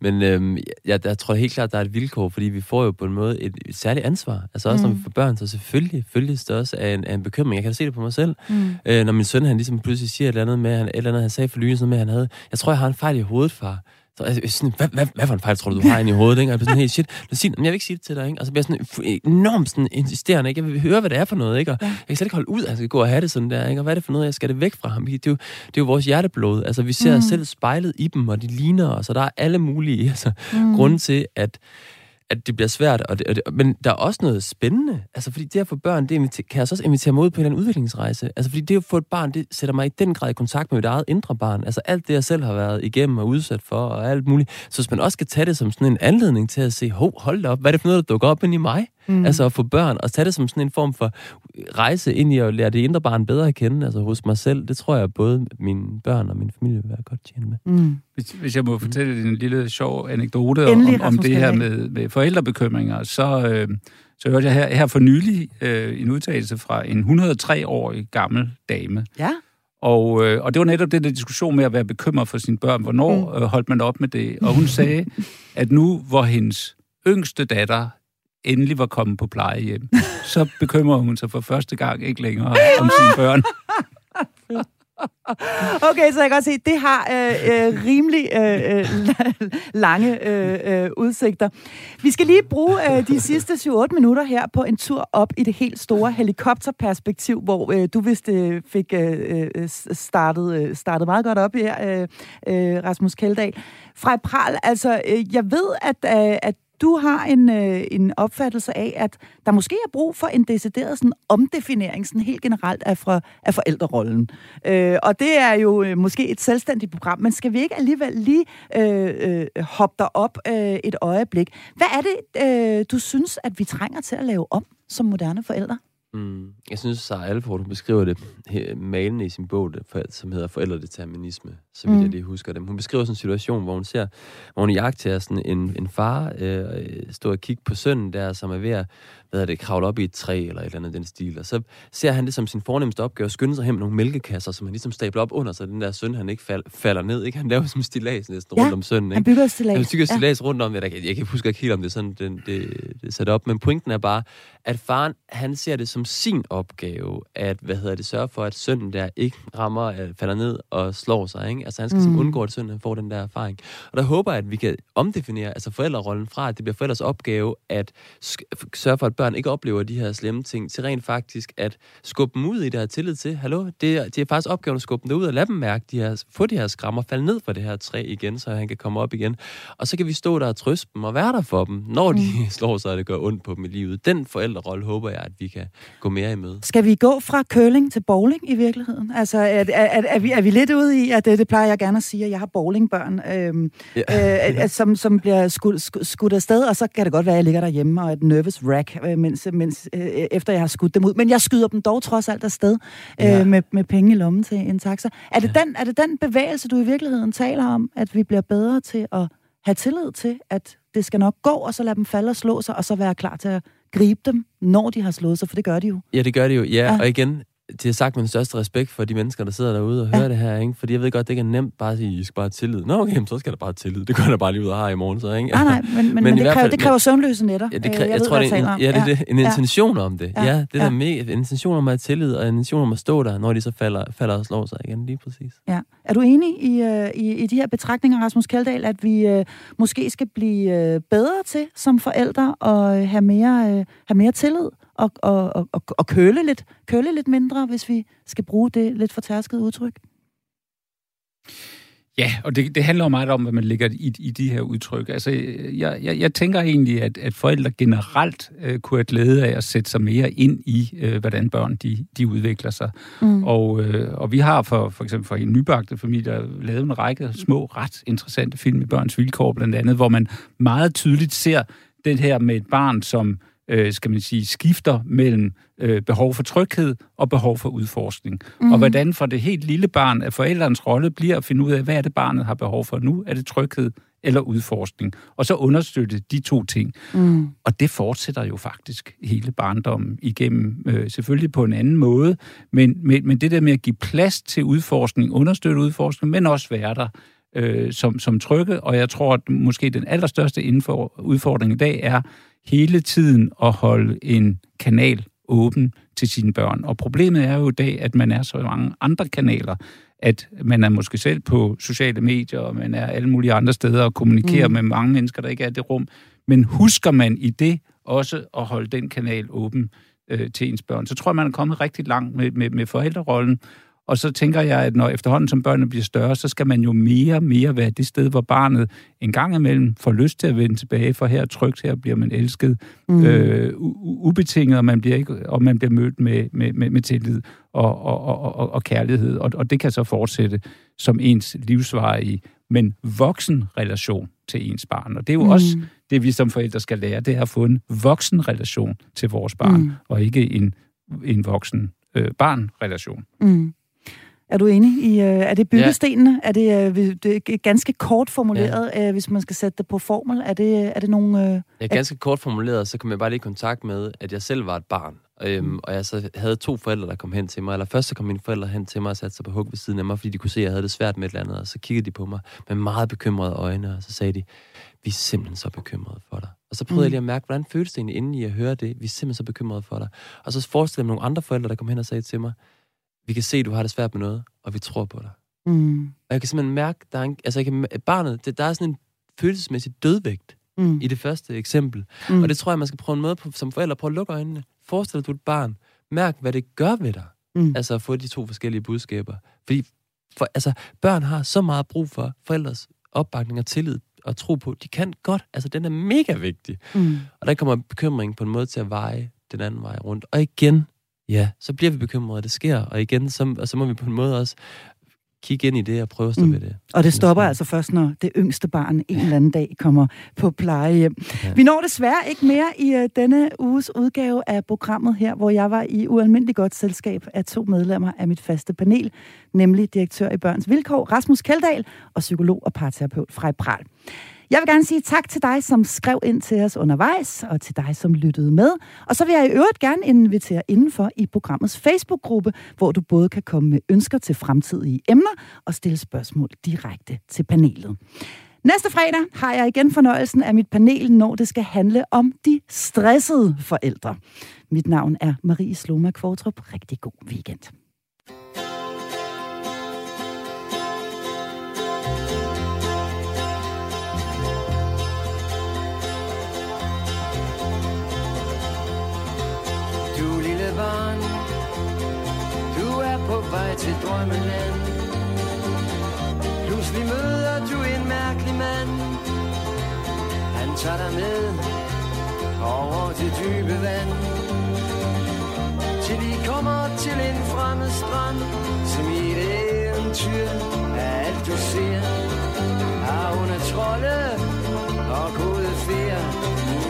[SPEAKER 3] Men øhm, jeg, jeg tror helt klart, der er et vilkår, fordi vi får jo på en måde et, et særligt ansvar. Altså også mm. når vi får børn, så selvfølgelig følges det også af en, af en bekymring. Jeg kan se det på mig selv. Mm. Øh, når min søn, han ligesom pludselig siger et eller andet med, han, et eller andet, han sagde for lyden, sådan med, han havde, jeg tror, jeg har en fejl i hovedet, far. Så altså, sådan, hvad, hvad, hvad for en fejl tror du, du har inde i hovedet? Ikke? Og jeg bliver sådan helt shit. Så siger, jeg vil ikke sige det til dig. Ikke? Og så bliver jeg sådan enormt sådan insisterende. Ikke? Jeg vil høre, hvad det er for noget. Ikke? Og ja. jeg kan slet ikke holde ud, at jeg skal gå og have det sådan der. Ikke? Og hvad er det for noget, jeg skal det væk fra ham? Det er jo, det er jo vores hjerteblod. Altså, vi ser mm. os selv spejlet i dem, og de ligner os. Og der er alle mulige [laughs] altså, mm. grunde til, at at det bliver svært, og det, og det, men der er også noget spændende. Altså, fordi det at få børn, det inviter, kan jeg så også invitere mig ud på en eller anden udviklingsrejse. Altså, fordi det at få et barn, det sætter mig i den grad i kontakt med mit eget indre barn. Altså, alt det, jeg selv har været igennem og udsat for, og alt muligt. Så hvis man også skal tage det som sådan en anledning til at se, hov, hold da op, hvad er det for noget, der dukker op ind i mig? Mm. Altså at få børn, og tage det som sådan en form for rejse ind i at lære det indre barn bedre at kende, altså hos mig selv. Det tror jeg, både mine børn og min familie vil være godt tjent med.
[SPEAKER 2] Mm. Hvis, hvis jeg må fortælle mm. en lille sjov anekdote Endelig, om, om det her med, med forældrebekymringer, så, øh, så hørte jeg her, her for nylig øh, en udtalelse fra en 103-årig gammel dame.
[SPEAKER 1] Ja.
[SPEAKER 2] Og, øh, og det var netop det der diskussion med at være bekymret for sine børn. Hvornår mm. øh, holdt man op med det? Og hun sagde, [laughs] at nu hvor hendes yngste datter endelig var kommet på plejehjem, så bekymrer hun sig for første gang ikke længere om sine børn. [laughs]
[SPEAKER 1] Okay, så jeg kan godt se, det har øh, øh, rimelig øh, øh [laughs] lange øh, øh, udsigter. Vi skal lige bruge øh, de sidste 7-8 minutter her på en tur op i det helt store helikopterperspektiv, hvor øh, du vist øh, fik øh, øh startet, øh, startet meget godt op her, øh, øh, Rasmus Keldahl. Fra Pral, altså, øh, jeg ved, at, øh, at du har en, øh, en opfattelse af, at der måske er brug for en decideret sådan, omdefinering sådan helt generelt af, fra, af forældrerollen. Øh, og det er jo øh, måske et selvstændigt program, men skal vi ikke alligevel lige øh, øh, hoppe dig op øh, et øjeblik? Hvad er det, øh, du synes, at vi trænger til at lave om som moderne forældre?
[SPEAKER 3] Mm. Jeg synes, Sarah Alford, hun beskriver det malende i sin bog, som hedder Forældredeterminisme, så vidt mm. jeg lige husker det. Hun beskriver sådan en situation, hvor hun ser, hvor hun jagter sådan en, en far øh, stå og kigge på sønnen der, som er ved at hvad er det, kravle op i et træ eller et eller andet den stil. Og så ser han det som sin fornemmeste opgave at skynde sig hen med nogle mælkekasser, som han ligesom stabler op under, så den der søn, han ikke fald, falder ned. Ikke? Han laver som stilas næsten ja, rundt om sønnen. Ikke?
[SPEAKER 1] han bygger stilas.
[SPEAKER 3] Han bygger stilas ja. rundt om. Jeg, jeg, jeg kan huske ikke helt, om det er sådan, det, det, det er sat op. Men pointen er bare, at faren, han ser det som sin opgave, at, hvad hedder det, sørge for, at sønnen der ikke rammer, øh, falder ned og slår sig. Ikke? Altså han skal mm. undgå, at sønnen får den der erfaring. Og der håber jeg, at vi kan omdefinere altså forældrerollen fra, at det bliver forældres opgave at sørge for, at børn ikke oplever de her slemme ting, til rent faktisk at skubbe dem ud i det her tillid til, hallo, det er, det er faktisk opgaven at skubbe dem derud og lade dem mærke, de her, få de her skrammer, falde ned fra det her træ igen, så han kan komme op igen. Og så kan vi stå der og trøste dem og være der for dem, når de mm. [laughs] slår sig, og det gør ondt på dem i livet. Den forældrerolle håber jeg, at vi kan, gå mere i møde.
[SPEAKER 1] Skal vi gå fra curling til bowling i virkeligheden? Altså, er, er, er, er, vi, er vi lidt ude i, at det, det plejer jeg gerne at sige, at jeg har bowlingbørn, øhm, ja. øh, som, som bliver skudt, skudt, skudt afsted, og så kan det godt være, at jeg ligger derhjemme og er et nervous wreck, øh, mens, mens, øh, efter jeg har skudt dem ud. Men jeg skyder dem dog trods alt afsted øh, ja. med, med penge i lommen til en taxa. Er det, ja. den, er det den bevægelse, du i virkeligheden taler om, at vi bliver bedre til at have tillid til, at det skal nok gå, og så lade dem falde og slå sig, og så være klar til at gribe dem, når de har slået sig, for det gør de jo.
[SPEAKER 3] Ja, det gør de jo. Ja, ja. og igen, det er sagt med den største respekt for de mennesker, der sidder derude og hører ja. det her, ikke? Fordi jeg ved godt, det ikke er nemt bare at sige, I skal bare tillid. Nå, okay, så skal der bare tillid. Det går der bare lige ud og har i morgen, så, ikke?
[SPEAKER 1] Nej, nej, men, men, [laughs] men, men det, kræver, fald, det kræver søvnløse nætter.
[SPEAKER 3] Ja, det kræver, jeg, jeg tror, det er en, ja, det er det, en intention ja. om det. Ja, ja det er ja. mega, en intention om at have tillid, og en intention om at stå der, når de så falder, falder og slår sig igen, lige præcis.
[SPEAKER 1] Ja. Er du enig i, uh, i, i de her betragtninger, Rasmus Kaldal, at vi uh, måske skal blive uh, bedre til som forældre og have mere, uh, have mere tillid? Og, og, og, og køle, lidt, køle lidt mindre, hvis vi skal bruge det lidt fortærskede udtryk?
[SPEAKER 2] Ja, og det, det handler jo meget om, hvad man lægger i, i de her udtryk. Altså, jeg, jeg, jeg tænker egentlig, at, at forældre generelt øh, kunne have glæde af at sætte sig mere ind i, øh, hvordan børn de, de udvikler sig. Mm. Og, øh, og vi har for, for eksempel for en nybagte familie lavet en række små, ret interessante film i Børns Vilkår, blandt andet, hvor man meget tydeligt ser det her med et barn, som øh, skal man sige, skifter mellem øh, behov for tryghed og behov for udforskning. Mm. Og mhm. hvordan for det helt lille barn, at forældrens rolle bliver at finde ud af, hvad er det barnet har behov for nu? Er det tryghed eller udforskning? Og så understøtte de to ting. Mm. Og det fortsætter jo faktisk hele barndommen igennem, øh, selvfølgelig på en anden måde, men, men, men det der med at give plads til udforskning, understøtte udforskning, men også være der øh, som, som trygge, og jeg tror, at måske den allerstørste udfordring i dag er, hele tiden at holde en kanal åben til sine børn. Og problemet er jo i dag, at man er så mange andre kanaler, at man er måske selv på sociale medier, og man er alle mulige andre steder og kommunikerer mm. med mange mennesker, der ikke er i det rum. Men husker man i det også at holde den kanal åben øh, til ens børn, så tror jeg, man er kommet rigtig langt med, med, med forældrerollen, og så tænker jeg, at når efterhånden som børnene bliver større, så skal man jo mere og mere være det sted, hvor barnet en gang imellem får lyst til at vende tilbage, for her trygt, her bliver man elsket mm. øh, ubetinget, og man bliver, ikke, og man bliver mødt med, med, med, med tillid og, og, og, og, og kærlighed. Og, og det kan så fortsætte som ens livsvarige, men voksen relation til ens barn. Og det er jo mm. også det, vi som forældre skal lære, det er at få en voksen relation til vores barn, mm. og ikke en, en voksen øh, barn-relation. Mm.
[SPEAKER 1] Er du enig i, øh, er det byggestenene? Ja. Er det, øh, det er ganske kort formuleret, ja. øh, hvis man skal sætte det på formel? Er det, er det nogle... Øh,
[SPEAKER 3] ja, ganske kort formuleret, så kom jeg bare lige i kontakt med, at jeg selv var et barn. Øhm, mm. Og jeg så havde to forældre, der kom hen til mig. Eller først så kom mine forældre hen til mig og satte sig på hug ved siden af mig, fordi de kunne se, at jeg havde det svært med et eller andet. Og så kiggede de på mig med meget bekymrede øjne, og så sagde de, vi er simpelthen så bekymrede for dig. Og så prøvede mm. jeg lige at mærke, hvordan føles det egentlig, inden I at høre det? Vi er simpelthen så bekymrede for dig. Og så forestillede jeg nogle andre forældre, der kom hen og sagde til mig, vi kan se, at du har det svært med noget, og vi tror på dig. Mm. Og jeg kan simpelthen mærke, der er en, altså jeg kan, barnet, det, der er sådan en følelsesmæssig dødvægt mm. i det første eksempel. Mm. Og det tror jeg, man skal prøve en måde på, som forældre, prøve at lukke øjnene. Forestil dig, du er et barn. Mærk, hvad det gør ved dig. Mm. Altså at få de to forskellige budskaber. Fordi for, altså, børn har så meget brug for forældres opbakning og tillid og tro på, de kan godt. Altså, den er mega vigtig. Mm. Og der kommer bekymring på en måde til at veje den anden vej rundt. Og igen, ja, så bliver vi bekymrede, at det sker. Og igen, så, og så må vi på en måde også kigge ind i det og prøve at stå mm. ved det.
[SPEAKER 1] Og det stopper altså først, når det yngste barn en eller anden dag kommer på plejehjem. Ja. Vi når desværre ikke mere i uh, denne uges udgave af programmet her, hvor jeg var i ualmindelig godt selskab af to medlemmer af mit faste panel, nemlig direktør i Børns Vilkår, Rasmus Kaldal, og psykolog og parterapeut Frej Pral. Jeg vil gerne sige tak til dig, som skrev ind til os undervejs, og til dig, som lyttede med. Og så vil jeg i øvrigt gerne invitere indenfor i programmets Facebook-gruppe, hvor du både kan komme med ønsker til fremtidige emner og stille spørgsmål direkte til panelet. Næste fredag har jeg igen fornøjelsen af mit panel, når det skal handle om de stressede forældre. Mit navn er Marie Sloma Kvartrup. Rigtig god weekend. vej til drømmeland. Pludselig møder du en mærkelig mand. Han tager dig med over det dybe vand.
[SPEAKER 4] Til I kommer til en fremmed strand Som i et eventyr af alt du ser. Har under trolde og gode ferie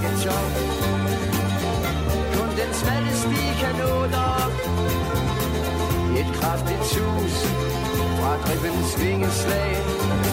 [SPEAKER 4] Bakketov Kun den smalle sti kan nå derop. Et kraftigt tus fra dribbens vingeslag.